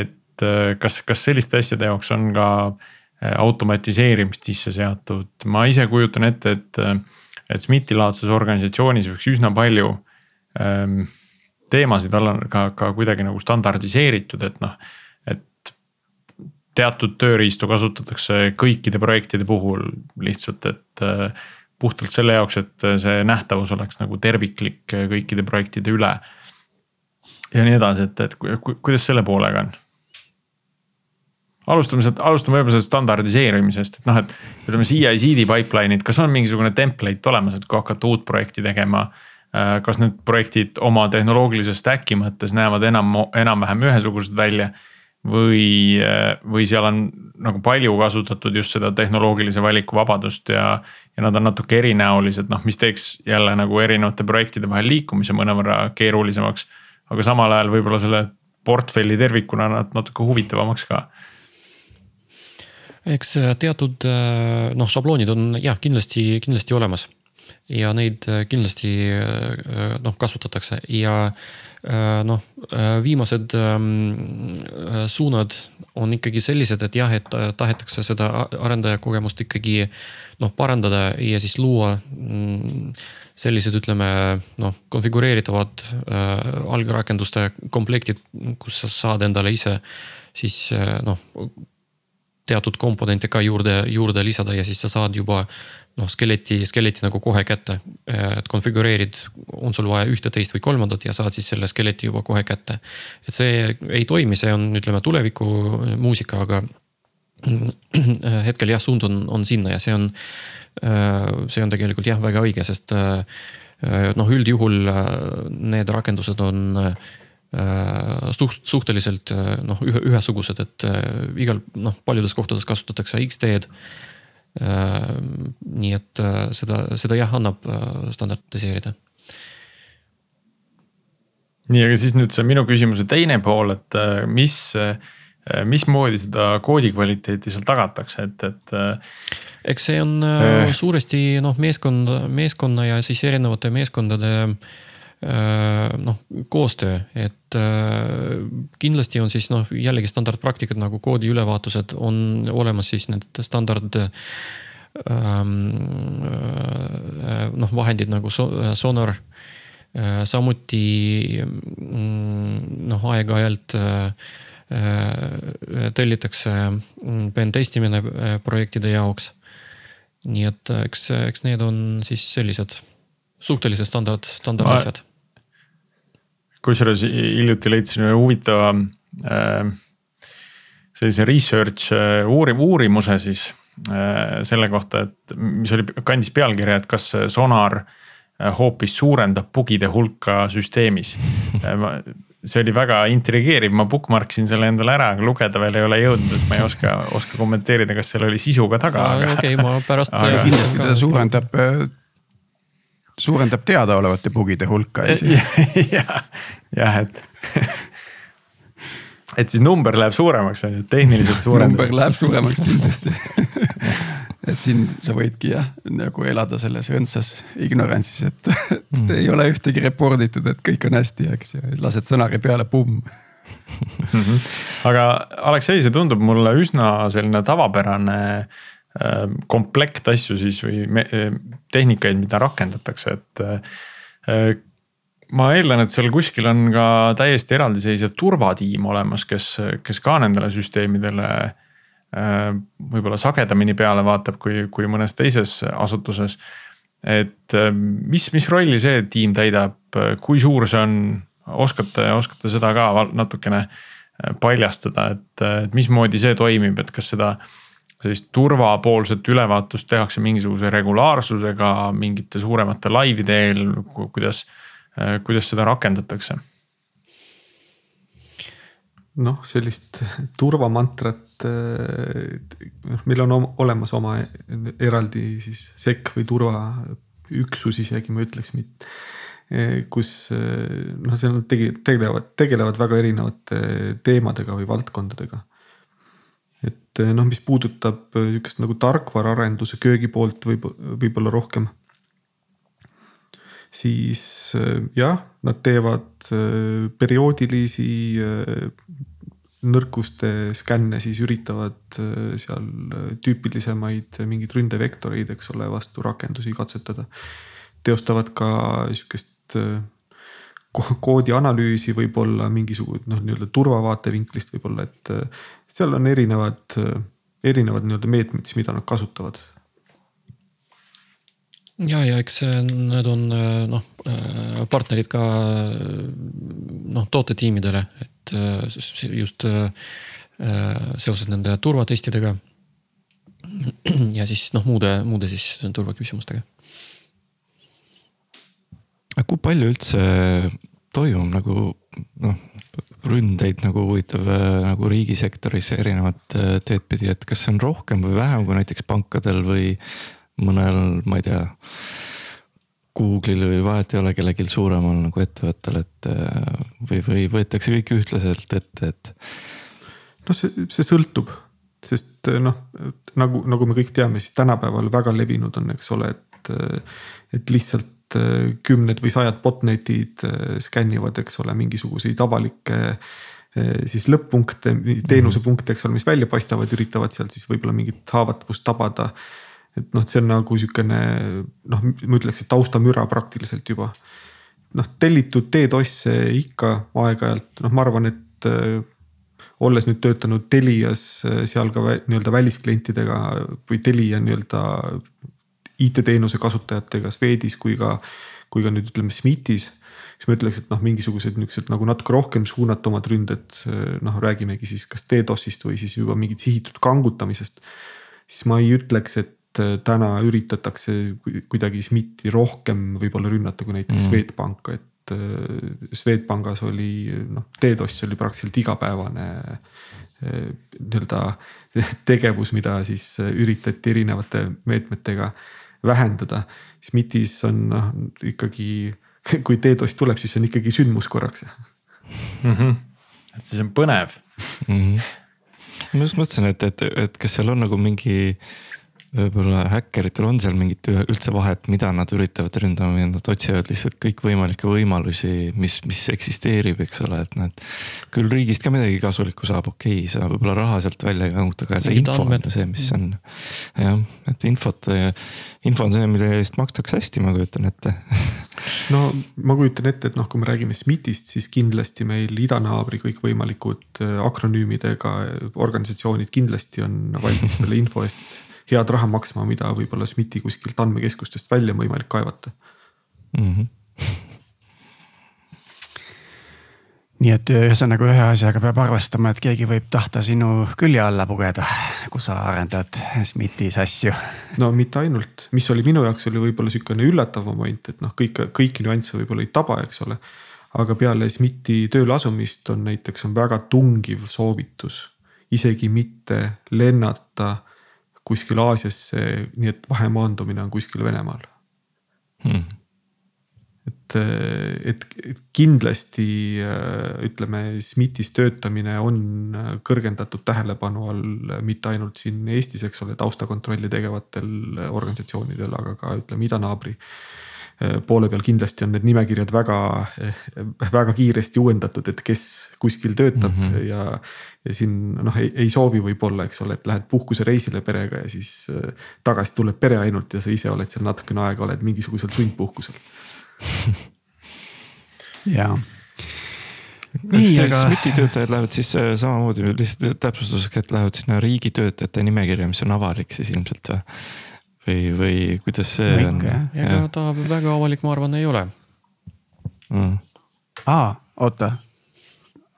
et kas, kas selliste asjade jaoks on ka äh, Äh, automatiseerimist sisse seatud, ma ise kujutan ette, et, et SMIT-i laadses organisatsioonis võiks üsna palju ähm, teemasid olla ka, ka kuidagi nagu standardiseeritud, et noh, et teatud tööriistu kasutatakse kõikide projektide puhul lihtsalt, et äh, puhtalt selle jaoks, et see nähtavus oleks nagu terviklik kõikide projektide üle. ja nii edasi, et, et kuidas selle poolega on? Alustame sealt, alustame võib-olla sellest standardiseerimisest, et noh, et ütleme CI-CD pipeline'id, kas on mingisugune template olemas, et kui hakata uut projekti tegema. Äh, kas need projektid oma tehnoloogilise stack'i mõttes näevad enam, enam-vähem ühesugused välja või, äh, või seal on nagu palju kasutatud just seda tehnoloogilise valiku vabadust ja. ja nad on natuke erinäolised, noh, mis teeks jälle nagu erinevate projektide vahel liikumise mõnevõrra keerulisemaks. aga samal ajal võib-olla selle portfelli tervikuna natuke huvitavamaks ka eks äh, teatud äh, noh, šabloonid on jah, kindlasti, kindlasti olemas. ja neid äh, kindlasti noh, kasutatakse ja noh, viimased ähm, suunad on ikkagi sellised, et jah, et tahetakse seda arendajakogemust ikkagi noh, parandada ja siis luua mm, sellised, ütleme noh, konfigureeritavad algrakenduste komplektid, kus sa saad endale ise siis noh teatud komponente ka juurde, juurde lisada ja siis sa saad juba noh, skeleti, skeleti nagu kohe kätte. et konfigureerid, on sul vaja ühte, teist või kolmandat ja saad siis selle skeleti juba kohe kätte. et see ei toimi, see on, ütleme tuleviku muusika, aga (clears throat) hetkel jah, suund on, on sinna ja see on, see on tegelikult jah, väga õige, sest noh, üldjuhul need rakendused on Äh, suht-, suhteliselt äh, noh, ühe, ühesugused, et äh, igal noh, paljudes kohtades kasutatakse X-teed. nii et seda, seda jah, annab standardiseerida. nii, aga siis nüüd see minu küsimuse teine pool, et mis, mismoodi seda koodi kvaliteeti seal tagatakse, et, et. eks see on äh, suuresti noh, meeskond, meeskonna ja siis erinevate meeskondade äh, Äh, noh, koostöö, et äh, kindlasti on siis noh, jällegi standardpraktikad nagu koodi ülevaatused on olemas siis need standard ähm, äh, noh, vahendid nagu Sonar. samuti mm, noh, aeg-ajalt tellitakse mm, pen testimine projektide jaoks. nii et eks, eks need on siis sellised suhteliselt standard, standard asjad kusjuures hiljuti leidsin ühe huvitava äh, sellise research äh, uurim-, uurimuse siis äh, selle kohta, et mis oli, kandis pealkirja, et kas Sonar hoopis suurendab bugide hulka süsteemis see oli väga intrigeeriv, ma bookmark isin selle endale ära, aga lugeda veel ei ole jõudnud, et ma ei oska, oska kommenteerida, kas seal oli sisu ka taga. okei okay,, ma pärast. (laughs) kindlasti ta suurendab suurendab teadaolevate bugide hulka. (laughs) jah, jah, et (laughs) et siis number läheb suuremaks on ju, tehniliselt suurendab. number läheb suuremaks kindlasti (laughs) et siin sa võidki jah, nagu elada selles õndsas ignorance'is, et, et mm. ei ole ühtegi report itud, et kõik on hästi, eks ju, lased sõnari peale, pumm mm. -hmm. aga Aleksei, see tundub mulle üsna selline tavapärane Äh, komplekt asju siis või äh, tehnikaid, mida rakendatakse, et. Äh, ma eeldan, et seal kuskil on ka täiesti eraldiseisev turvatiim olemas, kes, kes ka nendele süsteemidele võib-olla sagedamini peale vaatab kui, kui mõnes teises asutuses. et mis, mis rolli see tiim täidab, kui suur see on, oskate, oskate seda ka natukene paljastada, et, et mismoodi see toimib, et kas seda sellist turvapoolset ülevaatust tehakse mingisuguse regulaarsusega mingite suuremate laivide eel, kuidas, kuidas seda rakendatakse? noh, sellist turvamantrat, noh, meil on olemas oma eraldi siis sekk või turvaüksus isegi ma ütleks, kus noh, seal tegelevad, tegelevad väga erinevate teemadega või valdkondadega. Et noh, mis puudutab sihukest nagu tarkvaraarenduse köögi poolt võib, võib-olla rohkem siis äh, jah, nad teevad perioodilisi nõrkuste skänne, siis üritavad seal tüüpilisemaid mingeid ründevektoreid, eks ole, vastu rakendusi katsetada. teostavad ka sihukest koodi analüüsi võib-olla mingisugune noh, nii-öelda turvavaatevinklist võib-olla, et seal on erinevad, erinevad nii-öelda meetmed siis, mida nad kasutavad ja, ja eks need on noh partnerid ka noh tootetiimidele, et just seoses nende turvatestidega. ja siis noh, muude, muude siis turvaküsimustega. kui palju üldse toimub nagu noh, ründeid nagu huvitav nagu riigisektoris erinevat teed pidi, et kas see on rohkem või vähem kui näiteks pankadel või mõnel, ma ei tea. Google'il või vahet ei ole kellelgi suuremal nagu ettevõttel, et või, või võetakse kõik ühtlaselt ette, et. noh, see, see sõltub, sest noh, nagu, nagu me kõik teame, siis tänapäeval väga levinud on, eks ole, et, et lihtsalt kümned või sajad botnet'id skännivad, eks ole, mingisuguseid avalikke siis lõpp-punkte, teenusepunkte, eks ole, mis välja paistavad, üritavad sealt siis võib-olla mingit haavatavust tabada et noh, see on nagu sihukene noh, ma ütleks, et taustamüra praktiliselt juba. noh, tellitud DDoS-e ikka aeg-ajalt, noh, ma arvan, et äh, olles nüüd töötanud Telias äh, seal ka nii-öelda välisklientidega või Telia nii-öelda IT-teenuse kasutajatega Swedis kui ka, kui ka nüüd ütleme SMITis siis ma ütleks, et noh, mingisugused niuksed nagu natuke rohkem suunatumad ründed, äh, noh, räägimegi siis kas DDoS-ist või siis juba mingit sihitud kangutamisest. siis ma ei ütleks, et Äh, täna üritatakse kuidagi SMIT-i rohkem võib-olla rünnata kui näiteks mm. Swedbanka, et äh, Swedbankis oli noh, DDoS oli praktiliselt igapäevane äh, nii-öelda tegevus, mida siis üritati erinevate meetmetega vähendada. SMIT-is on noh ikkagi, kui DDoS tuleb, siis on ikkagi sündmus korraks mm. -hmm. et siis on põnev mm. -hmm. ma just mõtlesin, et, et, et kas seal on nagu mingi võib-olla häkkeritel on seal mingit üldse vahet, mida nad üritavad ründama või nad otsivad lihtsalt kõikvõimalikke võimalusi, mis, mis eksisteerib, eks ole, et nad. küll riigist ka midagi kasulikku saab, okei okay,, sa võib-olla raha sealt välja ei kanguta, aga see info on see, mis on. jah, et infot, info on see, mille eest makstakse hästi, ma kujutan ette (laughs) no ma kujutan ette, et noh, kui me räägime SMIT-ist, siis kindlasti meil idanaabri kõikvõimalikud äh, akronüümidega organisatsioonid kindlasti on valmis selle info eest head raha maksma, mida võib-olla SMIT-i kuskilt andmekeskustest välja on võimalik kaevata mm. -hmm. (laughs) nii et ühesõnaga ühe asjaga peab arvestama, et keegi võib tahta sinu külje alla pugeda, kui sa arendad SMIT-is asju. (laughs) no mitte ainult, mis oli minu jaoks oli võib-olla sihukene üllatav moment, et noh, kõik, kõiki nüansse võib-olla ei taba, eks ole. aga peale SMIT-i tööle asumist on näiteks on väga tungiv soovitus isegi mitte lennata kuskil Aasiasse, nii et vahemaandumine on kuskil Venemaal. Hmm.. et, et kindlasti ütleme, SMIT-is töötamine on kõrgendatud tähelepanu all mitte ainult siin Eestis, eks ole, taustakontrolli tegevatel organisatsioonidel, aga ka ütleme idanaabri Äh, poole peal kindlasti on need nimekirjad väga, äh, väga kiiresti uuendatud, et kes kuskil töötab mm -hmm. ja. ja siin noh, ei, ei soovi võib-olla, eks ole, et lähed puhkusereisile perega ja siis äh, tagasi tuleb pere ainult ja sa ise oled seal natukene aega, oled mingisugusel sundpuhkusel jaa nii, aga. SMIT-i töötajad lähevad siis samamoodi lihtsalt täpsustuseks, et lähevad sinna riigitöötajate nimekirja, mis on avalik siis ilmselt või? Või, või kuidas see no on? ega ta väga avalik, ma arvan, ei ole mm.. aa, oota,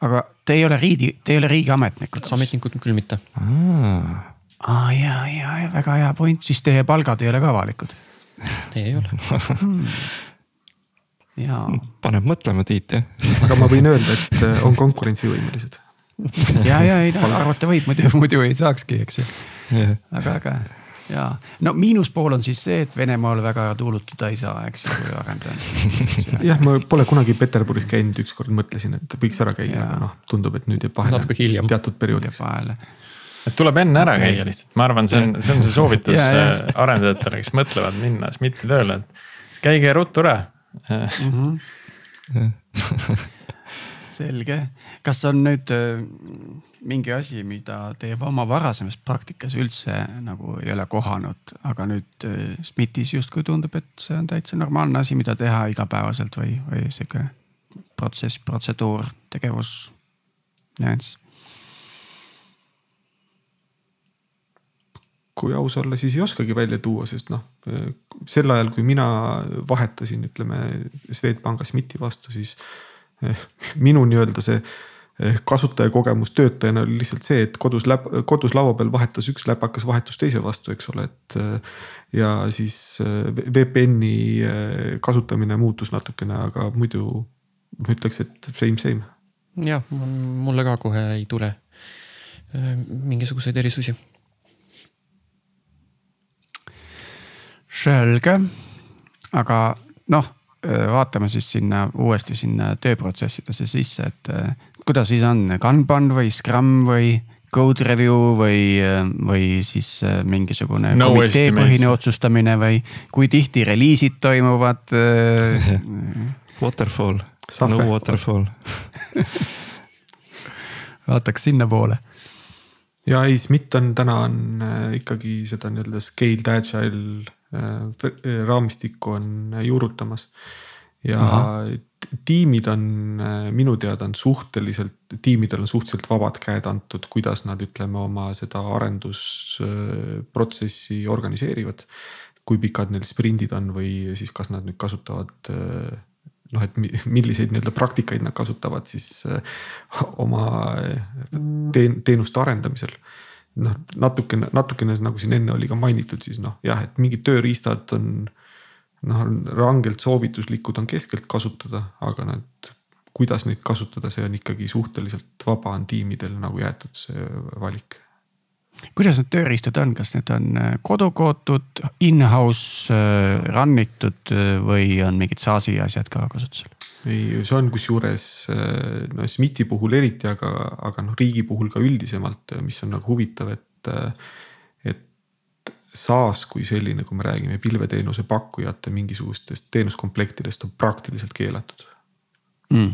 aga te ei ole riigi, te ei ole riigiametnikud? ametnikud küll mitte. aa ja, ja, ja väga hea point, siis teie palgad ei ole ka avalikud? ei ole hmm. jaa. paneb mõtlema, Tiit jah aga ma võin öelda, et äh, on konkurentsivõimelised ja, ja ei no arvata võib, muidu, muidu ei saakski, eks ju. väga äge ja no miinuspool on siis see, et Venemaal väga tuulutada ei saa, eks ju, kui arendaja. (laughs) jah, ma pole kunagi Peterburis käinud, ükskord mõtlesin, et võiks ära käia, aga noh, tundub, et nüüd jääb vahele. natuke hiljem. teatud perioodiks. et tuleb enne ära käia lihtsalt, ma arvan, see on, see on see (laughs) soovitus arendajatele, kes mõtlevad minna SMIT-i tööle, et käige ruttu ära mm. -hmm. (laughs) selge, kas on nüüd äh, mingi asi, mida teie oma varasemas praktikas üldse nagu ei ole kohanud, aga nüüd äh, SMIT-is justkui tundub, et see on täitsa normaalne asi, mida teha igapäevaselt või, või sihuke protsess, protseduur, tegevus, nüanss? Kui aus olla, siis ei oskagi välja tuua, sest noh, sel ajal, kui mina vahetasin, ütleme Swedbanka SMIT-i vastu, siis Eh, minu nii-öelda see eh, kasutajakogemus töötajana oli lihtsalt see, et kodus läp-, kodus laua peal vahetas üks läpakas vahetus teise vastu, eks ole, et. Eh, ja siis VPN-i kasutamine muutus natukene, aga muidu ma ütleks, et same, same. jah, mulle ka kohe ei tule mingisuguseid erisusi. selge, aga noh vaatame siis sinna uuesti sinna tööprotsessidesse sisse, et kuidas siis on Kanban või Scrum või code review või, või siis mingisugune no komitee põhine otsustamine või kui tihti reliisid toimuvad (laughs) Waterfall, no waterfall. (laughs) Vaataks sinnapoole. Ja ei, SMIT on täna on ikkagi seda nii-öelda scaled agile raamistikku on juurutamas. ja Aha. tiimid on minu teada on suhteliselt, tiimidel on suhteliselt vabad käed antud, kuidas nad ütleme oma seda arendusprotsessi organiseerivad. kui pikad neil sprindid on või siis kas nad nüüd kasutavad noh, et milliseid nii-öelda praktikaid nad kasutavad siis oma teen, teenuste arendamisel noh, natukene, natukene nagu siin enne oli ka mainitud, siis noh, jah, et mingid tööriistad on noh, rangelt soovituslikud on keskelt kasutada, aga nad, kuidas neid kasutada, see on ikkagi suhteliselt vaba on tiimidel nagu jäetud see valik kuidas need tööriistad on, kas need on äh, kodukootud, in-house äh, run itud äh, või on mingid SaaS-i asjad ka kasutusel? Ei, see on kusjuures no SMIT-i puhul eriti, aga, aga noh, riigi puhul ka üldisemalt, mis on nagu huvitav, et. et SaaS kui selline, kui me räägime pilveteenuse pakkujate mingisugustest teenuskomplektidest on praktiliselt keelatud mm..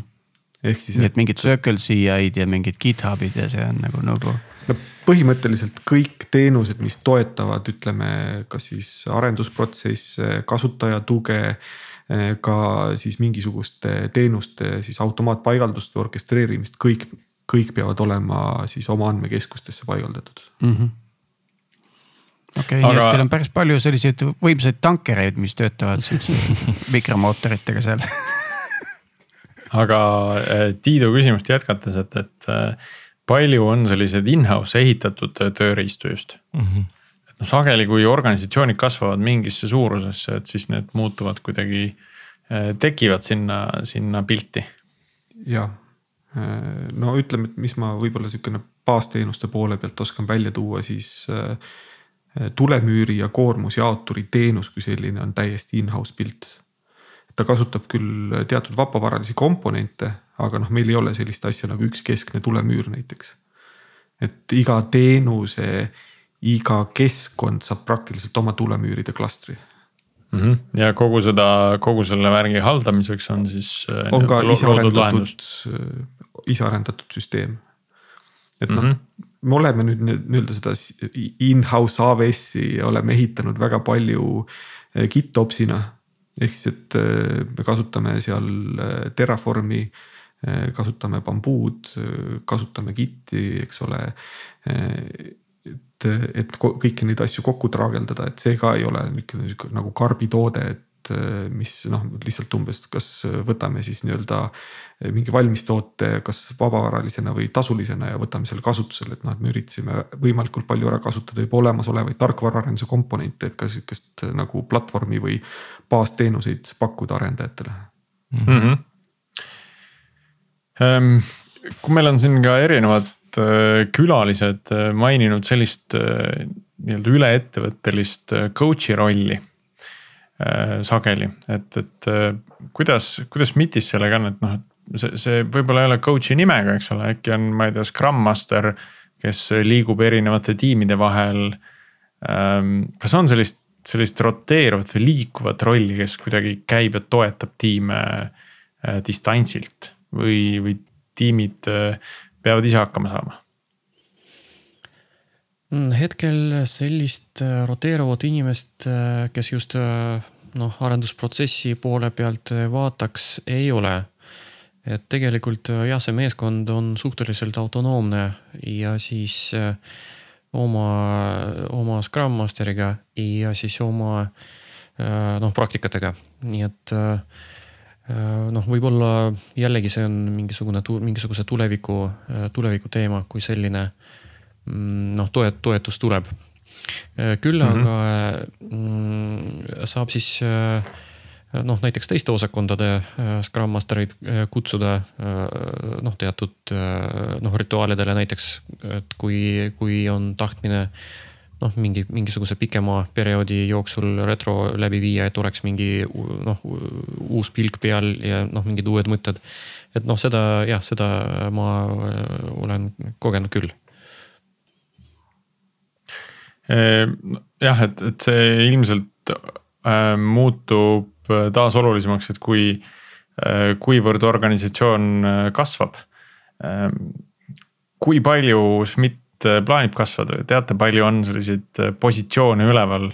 ehk siis. nii et mingid Circle CI-d ja mingid GitHubid ja see on nagu nagu no põhimõtteliselt kõik teenused, mis toetavad, ütleme, kas siis arendusprotsesse, kasutaja tuge ka siis mingisuguste teenuste siis automaatpaigaldust või orkestreerimist, kõik, kõik peavad olema siis oma andmekeskustesse paigaldatud mm. -hmm okei okay, Aga..., nii et teil on päris palju selliseid võimsaid tankereid, mis töötavad siukse (laughs) mikromootoritega seal aga eh, Tiidu küsimust jätkates, et, et eh, palju on selliseid in-house ehitatud tööriistu just mm. -hmm. Noh, sageli, kui organisatsioonid kasvavad mingisse suurusesse, et siis need muutuvad kuidagi, eh, tekivad sinna, sinna pilti. jah, eh, no ütleme, et mis ma võib-olla sihukene baasteenuste poole pealt oskan välja tuua, siis eh, tulemüüri ja koormusjaoturi teenus kui selline on täiesti in-house pilt ta kasutab küll teatud vabavaralisi komponente, aga noh, meil ei ole sellist asja nagu üks keskne tulemüür näiteks. et iga teenuse, iga keskkond saab praktiliselt oma tulemüüride klastri mm. -hmm. ja kogu seda, kogu selle värgi haldamiseks on siis. Äh, on ka isearendatud, isearendatud süsteem. et noh mm -hmm., me oleme nüüd nii-öelda seda in-house AWS-i oleme ehitanud väga palju äh, GitOpsina ehk siis, et äh, me kasutame seal äh, Terraformi, äh, kasutame bambuud, kasutame Giti, eks ole. Et, et kõiki neid asju kokku traageldada, et see ka ei ole niisugune nagu karbitoode, et mis noh, lihtsalt umbes, kas võtame siis nii-öelda mingi valmistoote, kas vabavaralisena või tasulisena ja võtame selle kasutusele, et noh, et me üritasime võimalikult palju ära kasutada juba olemasolevaid tarkvaraarenduse komponente, et ka sihukest nagu platvormi või baasteenuseid pakkuda arendajatele mm. -hmm. Um, kui meil on siin ka erinevad külalised äh, maininud sellist äh, nii-öelda üleettevõttelist coach'i rolli sageli, et, et kuidas, kuidas MIT-is sellega on, et noh, et see, see võib-olla ei ole coach'i nimega, eks ole, äkki on, ma ei tea, Scrum Master, kes liigub erinevate tiimide vahel. Ähm, kas on sellist, sellist roteeruvat või liikuvat rolli, kes kuidagi käib ja toetab tiime distantsilt või, või tiimid äh, peavad ise hakkama saama? Mm, hetkel sellist äh, roteeruvat inimest, äh, kes just noh, arendusprotsessi poole pealt vaataks, ei ole. et tegelikult jah, see meeskond on suhteliselt autonoomne ja siis oma, oma Scrum Masteriga ja siis oma noh, praktikatega, nii et Äh, noh, võib-olla jällegi see on mingisugune, mingisuguse tuleviku, äh, tuleviku teema, kui selline mm, noh, toet-, toetus tuleb. Äh, küll mhm. aga mm, saab siis noh, näiteks teiste osakondade Scrum Mastereid kutsuda noh, teatud noh, rituaalidele näiteks, et kui, kui on tahtmine noh, mingi, mingisuguse pikema perioodi jooksul retro läbi viia, et oleks mingi noh, uus pilk peal ja noh, mingid uued mõtted. et noh, seda jah, seda ma äh, olen kogenud küll. Ehm, jah, et, et see ilmselt äh, muutub taas olulisemaks, et kui äh,, kuivõrd organisatsioon äh, kasvab äh,. kui palju SMIT Äh, plaanib kasvada, teate, palju on selliseid äh, positsioone üleval?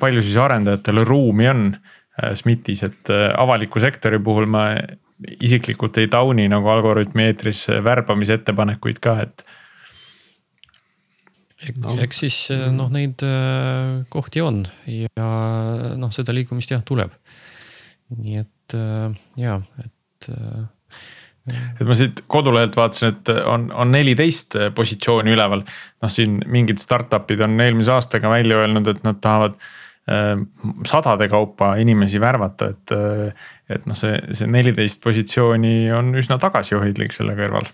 palju siis arendajatel ruumi on äh, SMIT-is, et avaliku sektori puhul ma isiklikult ei tauni nagu Algorütmi eetris värbamisettepanekuid ka, et no.. eks siis noh, neid kohti on ja noh, seda liikumist jah, tuleb. nii et ja, et et ma siit kodulehelt vaatasin, et on, on neliteist positsiooni üleval. noh, siin mingid startup'id on eelmise aastaga välja öelnud, et nad tahavad äh, sadade kaupa inimesi värvata, et. Äh, et noh, see, see neliteist positsiooni on üsna tagasihoidlik selle kõrval.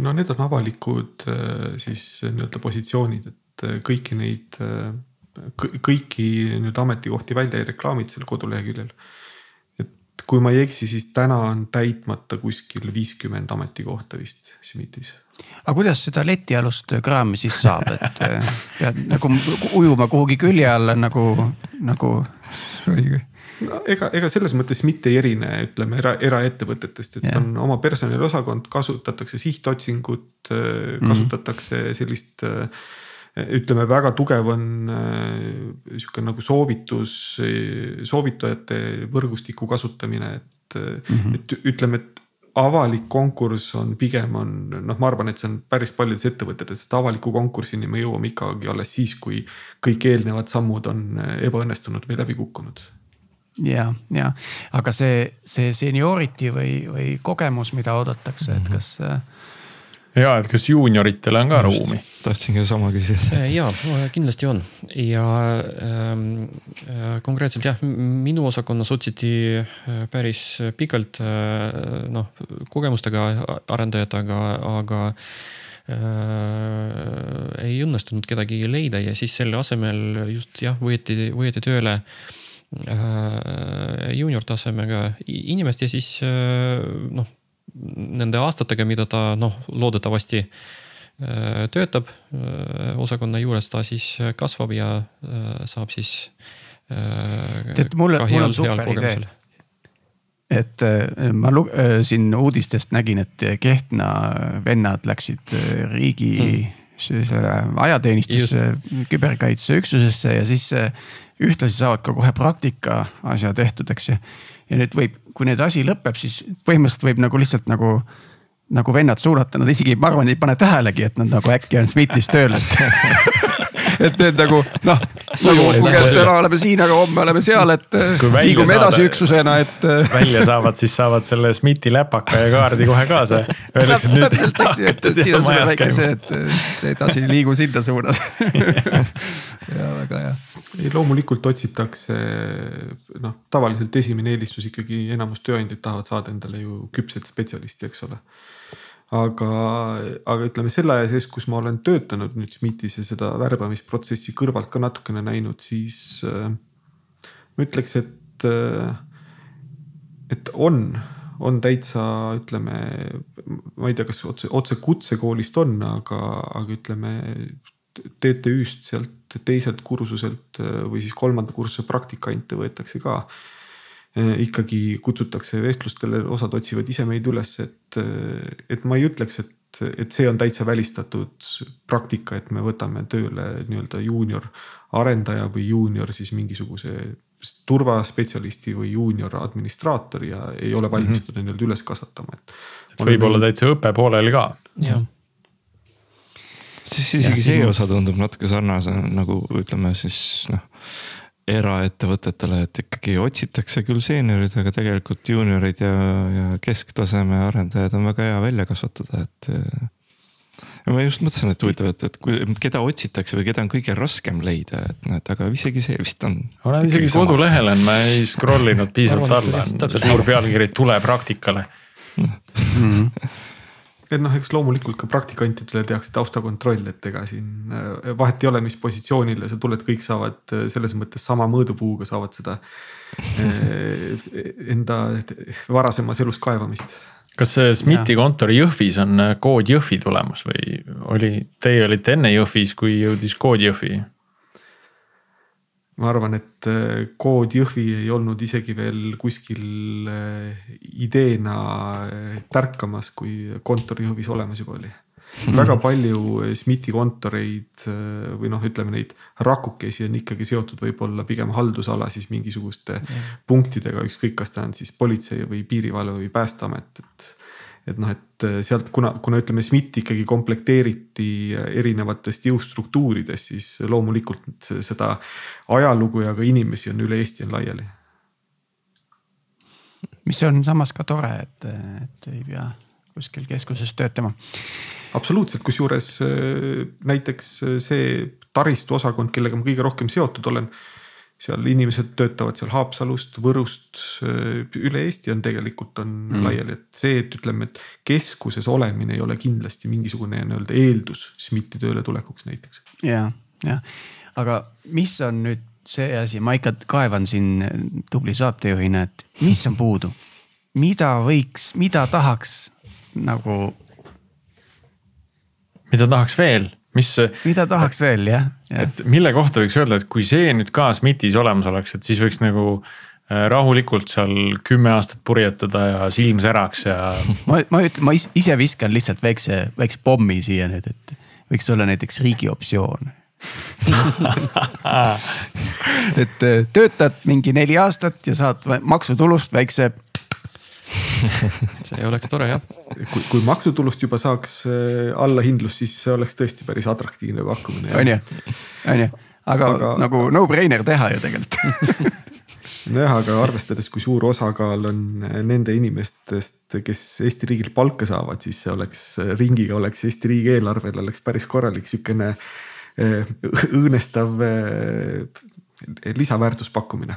no need on avalikud äh, siis nii-öelda positsioonid, et kõiki neid, kõiki nii-öelda ametikohti välja ei reklaamita seal koduleheküljel kui ma ei eksi, siis täna on täitmata kuskil viiskümmend ametikohta vist SMIT-is. aga kuidas seda letialust kraami siis saab, et äh, (laughs) pead nagu ujuma kuhugi külje alla nagu, nagu no ega, ega selles mõttes mitte ei erine, ütleme era, eraettevõtetest, et ja. on oma personaliosakond, kasutatakse sihtotsingut, äh, kasutatakse mm -hmm. sellist äh, ütleme, väga tugev on äh, sihuke nagu soovitus, soovitajate võrgustiku kasutamine, et mm, -hmm. et ütleme, et avalik konkurss on pigem on noh, ma arvan, et see on päris paljudes ettevõtetes, et avaliku konkursini me jõuame ikkagi alles siis, kui kõik eelnevad sammud on ebaõnnestunud või läbi kukkunud ja, ja aga see, see seniority või, või kogemus, mida oodatakse et mhm. kas ja, et kas juunioritele on ka Just, ruumi? tahtsingi sama küsida. Äh, ja kindlasti on ja ähm, äh, konkreetselt jah, minu osakonnas otsiti äh, päris pikalt äh, noh kogemustega arendajad, aga, aga äh, ei õnnestunud kedagi leida ja siis selle asemel just jah, võeti, võeti tööle äh, juunior tasemega inimest ja siis äh, noh nende aastatega, mida ta noh, loodetavasti äh, töötab äh, osakonna juures, ta siis kasvab ja äh, saab siis. tead, mul, mul on super idee. et ma siin uudistest nägin, et Kehtna vennad läksid riigi mm. selle ajateenistusse, küberkaitseüksusesse ja siis ühtlasi saavad ka kohe praktika asja tehtud, eks ju ja nüüd võib, kui nüüd asi lõpeb, siis põhimõtteliselt võib nagu lihtsalt nagu nagu vennad suunata, nad isegi, ma arvan, ei pane tähelegi, et nad nagu äkki on SMIT-is tööl, (laughs) et need nagu noh, nagu kuulge, et täna oleme siin, aga homme oleme seal, et liigume edasi üksusena, et. välja (laughs) saavad, siis saavad selle SMIT-i läpaka ja kaardi kohe kaasa. täpselt, eks ju, et siin on sulle väike see, et edasi liigu sinna suunas (laughs) ja väga hea ei, loomulikult otsitakse noh, tavaliselt esimene eelistus ikkagi enamus tööandjaid tahavad saada endale ju küpset spetsialisti, eks ole. Aga, aga ütleme selle aja sees, kus ma olen töötanud nüüd SMIT-is ja seda värbamisprotsessi kõrvalt ka natukene näinud, siis äh, ma ütleks, et äh,, et on, on täitsa, ütleme, ma ei tea, kas otse, otse kutsekoolist on, aga, aga ütleme TTÜ-st sealt teiselt kursuselt äh, või siis kolmanda kursuse praktikante võetakse ka ikkagi kutsutakse vestlustele, osad otsivad ise meid üles, et, äh, et ma ei ütleks, et, et see on täitsa välistatud praktika, et me võtame tööle nii-öelda juunior arendaja või juunior siis mingisuguse turvaspetsialisti või juunior administraatori ja ei ole valmis teda mm -hmm. nii-öelda üles kasvatama, et. et võib olla täitsa õpe pooleli ka. jah siis isegi ja, see osa tundub natuke sarnase nagu ütleme siis noh eraettevõtetele, et ikkagi otsitakse küll seeniorid, aga tegelikult juuniorid ja, ja kesktaseme arendajad on väga hea välja kasvatada, et. ja ma just mõtlesin, et huvitav, et, et kui, keda otsitakse või keda on kõige raskem leida, et näed, aga isegi see vist on. olen isegi kodulehel on, ma ei scroll inud piisavalt alla, suur pealkiri tule praktikale mm. -hmm et noh, eks loomulikult ka praktikantidele tehakse taustakontroll, et ega siin äh, vahet ei ole, mis positsioonile sa tuled, kõik saavad äh, selles mõttes sama mõõdupuuga saavad seda äh, enda varasemas elus kaevamist. kas see SMIT-i kontor Jõhvis on kood Jõhvi tulemus või oli, teie olite enne Jõhvis, kui jõudis kood Jõhvi? Ma arvan, et äh, kood Jõhvi ei olnud isegi veel kuskil äh, ideena äh, tärkamas, kui kontor Jõhvis olemas juba oli. (laughs) Väga palju SMIT-i kontoreid või noh, ütleme neid rakukesi on ikkagi seotud võib-olla pigem haldusala siis mingisuguste punktidega, ükskõik, kas ta on siis politsei või piirivalve või päästeamet, et et noh, et äh, sealt, kuna, kuna ütleme, SMIT ikkagi komplekteeriti äh, erinevatest jõustruktuuridest, siis loomulikult seda ajalugu ja ka inimesi on üle Eesti on laiali. mis on samas ka tore, et, et ei pea kuskil keskuses töötama. absoluutselt, kusjuures äh, näiteks see taristuosakond, kellega ma kõige rohkem seotud olen seal inimesed töötavad seal Haapsalust, Võrust, üle Eesti on tegelikult on mm. laiali, et see, et ütleme, et keskuses olemine ei ole kindlasti mingisugune nii-öelda eeldus SMIT-i tööle tulekuks näiteks. ja, jah, aga mis on nüüd see asi, ma ikka kaevan siin tubli saatejuhina, et mis on puudu, mida võiks, mida tahaks nagu. mida tahaks veel mis. mida tahaks veel jah ja.. et mille kohta võiks öelda, et kui see nüüd ka SMIT-is olemas oleks, et siis võiks nagu äh, rahulikult seal kümme aastat purjetada ja silm säraks ja. (laughs) ma, ma ütlen, ma ise viskan lihtsalt väikse, väikse pommi siia nüüd, et võiks olla näiteks riigi optsioon (laughs) et äh, töötad mingi neli aastat ja saad maksutulust väikse (laughs) see oleks tore jah. kui, kui maksutulust juba saaks äh, allahindlust, siis see oleks tõesti päris atraktiivne pakkumine. on ju, on ju, aga nagu no-brainer teha ju tegelikult (laughs) nojah, aga arvestades, kui suur osakaal on äh, nende inimestest, kes Eesti riigil palka saavad, siis see oleks ringiga oleks Eesti riigieelarvel oleks päris korralik sihukene äh, õõnestav lisaväärtuspakkumine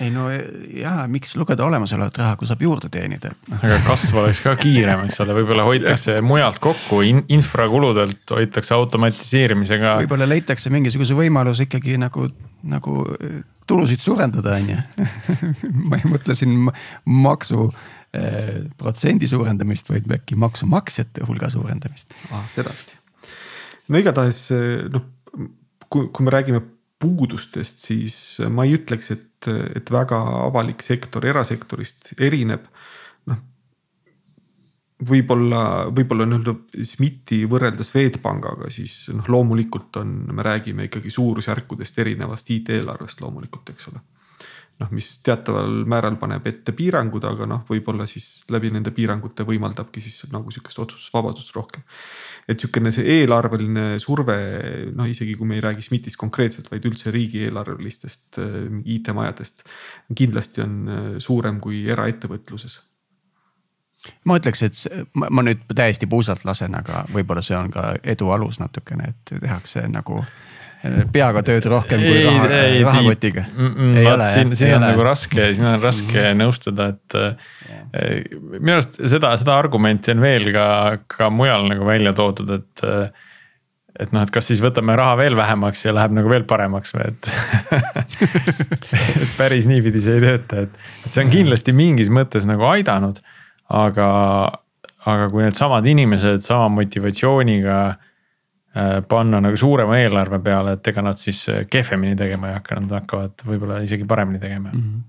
ei no jaa, miks lugeda olemasolevat raha, kui saab juurde teenida no.. aga kasv oleks ka kiirem, eks ole, võib-olla hoitakse mujalt kokku in, infrakuludelt hoitakse automatiseerimisega. võib-olla leitakse mingisuguse võimaluse ikkagi nagu, nagu äh, tulusid suurendada, on ju. (laughs) ma ei mõtle siin maksu eh, protsendi suurendamist, vaid äkki maksumaksjate hulga suurendamist ah,. sedapidi. no igatahes noh, kui, kui me räägime puudustest, siis ma ei ütleks, et, et väga avalik sektor erasektorist erineb. noh, võib-olla, võib-olla nii-öelda SMIT-i võrreldes Swedbankiga, siis noh, loomulikult on, me räägime ikkagi suurusjärkudest erinevast IT-eelarvest loomulikult, eks ole noh, mis teataval määral paneb ette piirangud, aga noh, võib-olla siis läbi nende piirangute võimaldabki siis nagu sihukest otsustusvabadust rohkem. et sihukene see eelarveline surve, noh isegi kui me ei räägi SMIT-ist konkreetselt, vaid üldse riigieelarvelistest äh, IT-majadest. kindlasti on äh, suurem kui eraettevõtluses ma ütleks, et ma, ma nüüd täiesti puusalt lasen, aga võib-olla see on ka edu alus natukene, et tehakse nagu peaga tööd rohkem kui raha, rahakotiga. vaat siin, siin on nagu raske, siin on raske mm -hmm. nõustuda, et äh, minu arust seda, seda argumenti on veel ka, ka mujal nagu välja toodud, et et noh, et kas siis võtame raha veel vähemaks ja läheb nagu veel paremaks või et (laughs) et päris niipidi see ei tööta, et, et see on kindlasti mingis mõttes nagu aidanud. aga, aga kui needsamad inimesed sama motivatsiooniga äh, panna nagu suurema eelarve peale, et ega nad siis kehvemini tegema ei hakka, nad hakkavad võib-olla isegi paremini tegema mm. -hmm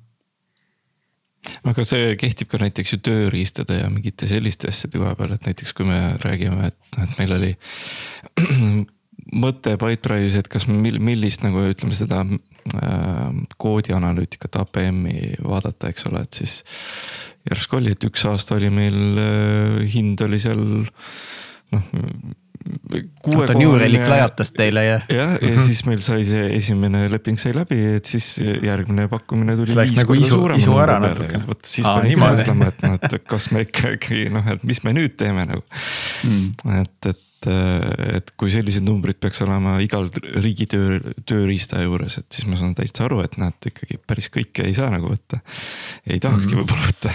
aga see kehtib ka näiteks ju tööriistade ja mingite selliste asjade koha peal, et näiteks kui me räägime, et, et meil oli (clears throat) mõte Pipedrive'is, et kas mil, millist nagu ütleme seda äh, koodianalüütikat APM-i vaadata, eks ole, et siis. järsku oli, et üks aasta oli meil äh, hind oli seal noh oota, New Relic lajatas teile ja. jah, ja (laughs) siis meil sai see esimene leping sai läbi, et siis järgmine pakkumine tuli viis nagu isu, isu ära natuke. vot siis pani küll mõtlema, et noh, et kas me ikkagi noh, et mis me nüüd teeme nagu mm.. et, et et kui sellised numbrid peaks olema igal riigi töö, tööriista juures, et siis ma saan täitsa aru, et näed ikkagi päris kõike ei saa nagu võtta. ei tahakski mm. võib-olla võtta.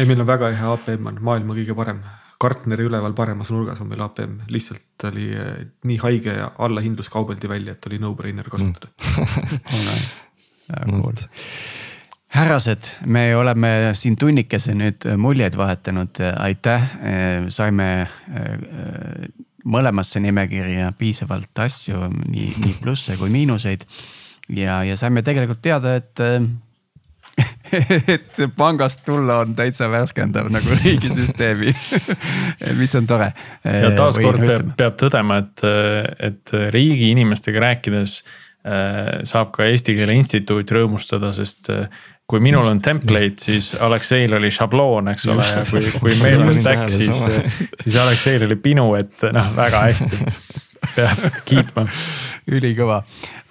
ei, meil on väga hea APM on maailma kõige parem Gartneri üleval paremas nurgas on meil APM, lihtsalt oli eh, nii haige ja allahindlus kaubeldi välja, et oli no-brainer kasutada mm. (laughs) cool. härrased, me oleme siin tunnikese nüüd muljeid vahetanud, aitäh, saime eh, mõlemasse nimekirja piisavalt asju, nii, nii plusse kui miinuseid. ja, ja saime tegelikult teada, et (laughs) et pangast tulla on täitsa värskendav nagu riigisüsteemi. Mis on tore. ja taaskord peab, peab tõdema, et, et riigi inimestega rääkides äh, saab ka Eesti Keele Instituut rõõmustada, sest äh, kui minul on template, siis Alekseil oli šabloon, eks ole, ja kui, kui meil on stack, siis, siis Alekseil oli pinu, et noh, väga hästi (laughs) peab kiitma. ülikõva,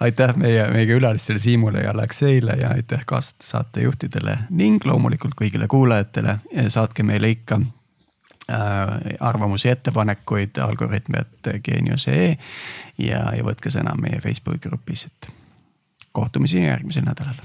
aitäh meie, meie külalistele Siimule ja Alekseile ja aitäh kaassaatejuhtidele ning loomulikult kõigile kuulajatele. saatke meile ikka äh, arvamusi, ettepanekuid algoritm.geenius.ee ja, ja võtke sõna meie Facebooki grupis, et kohtumiseni järgmisel nädalal.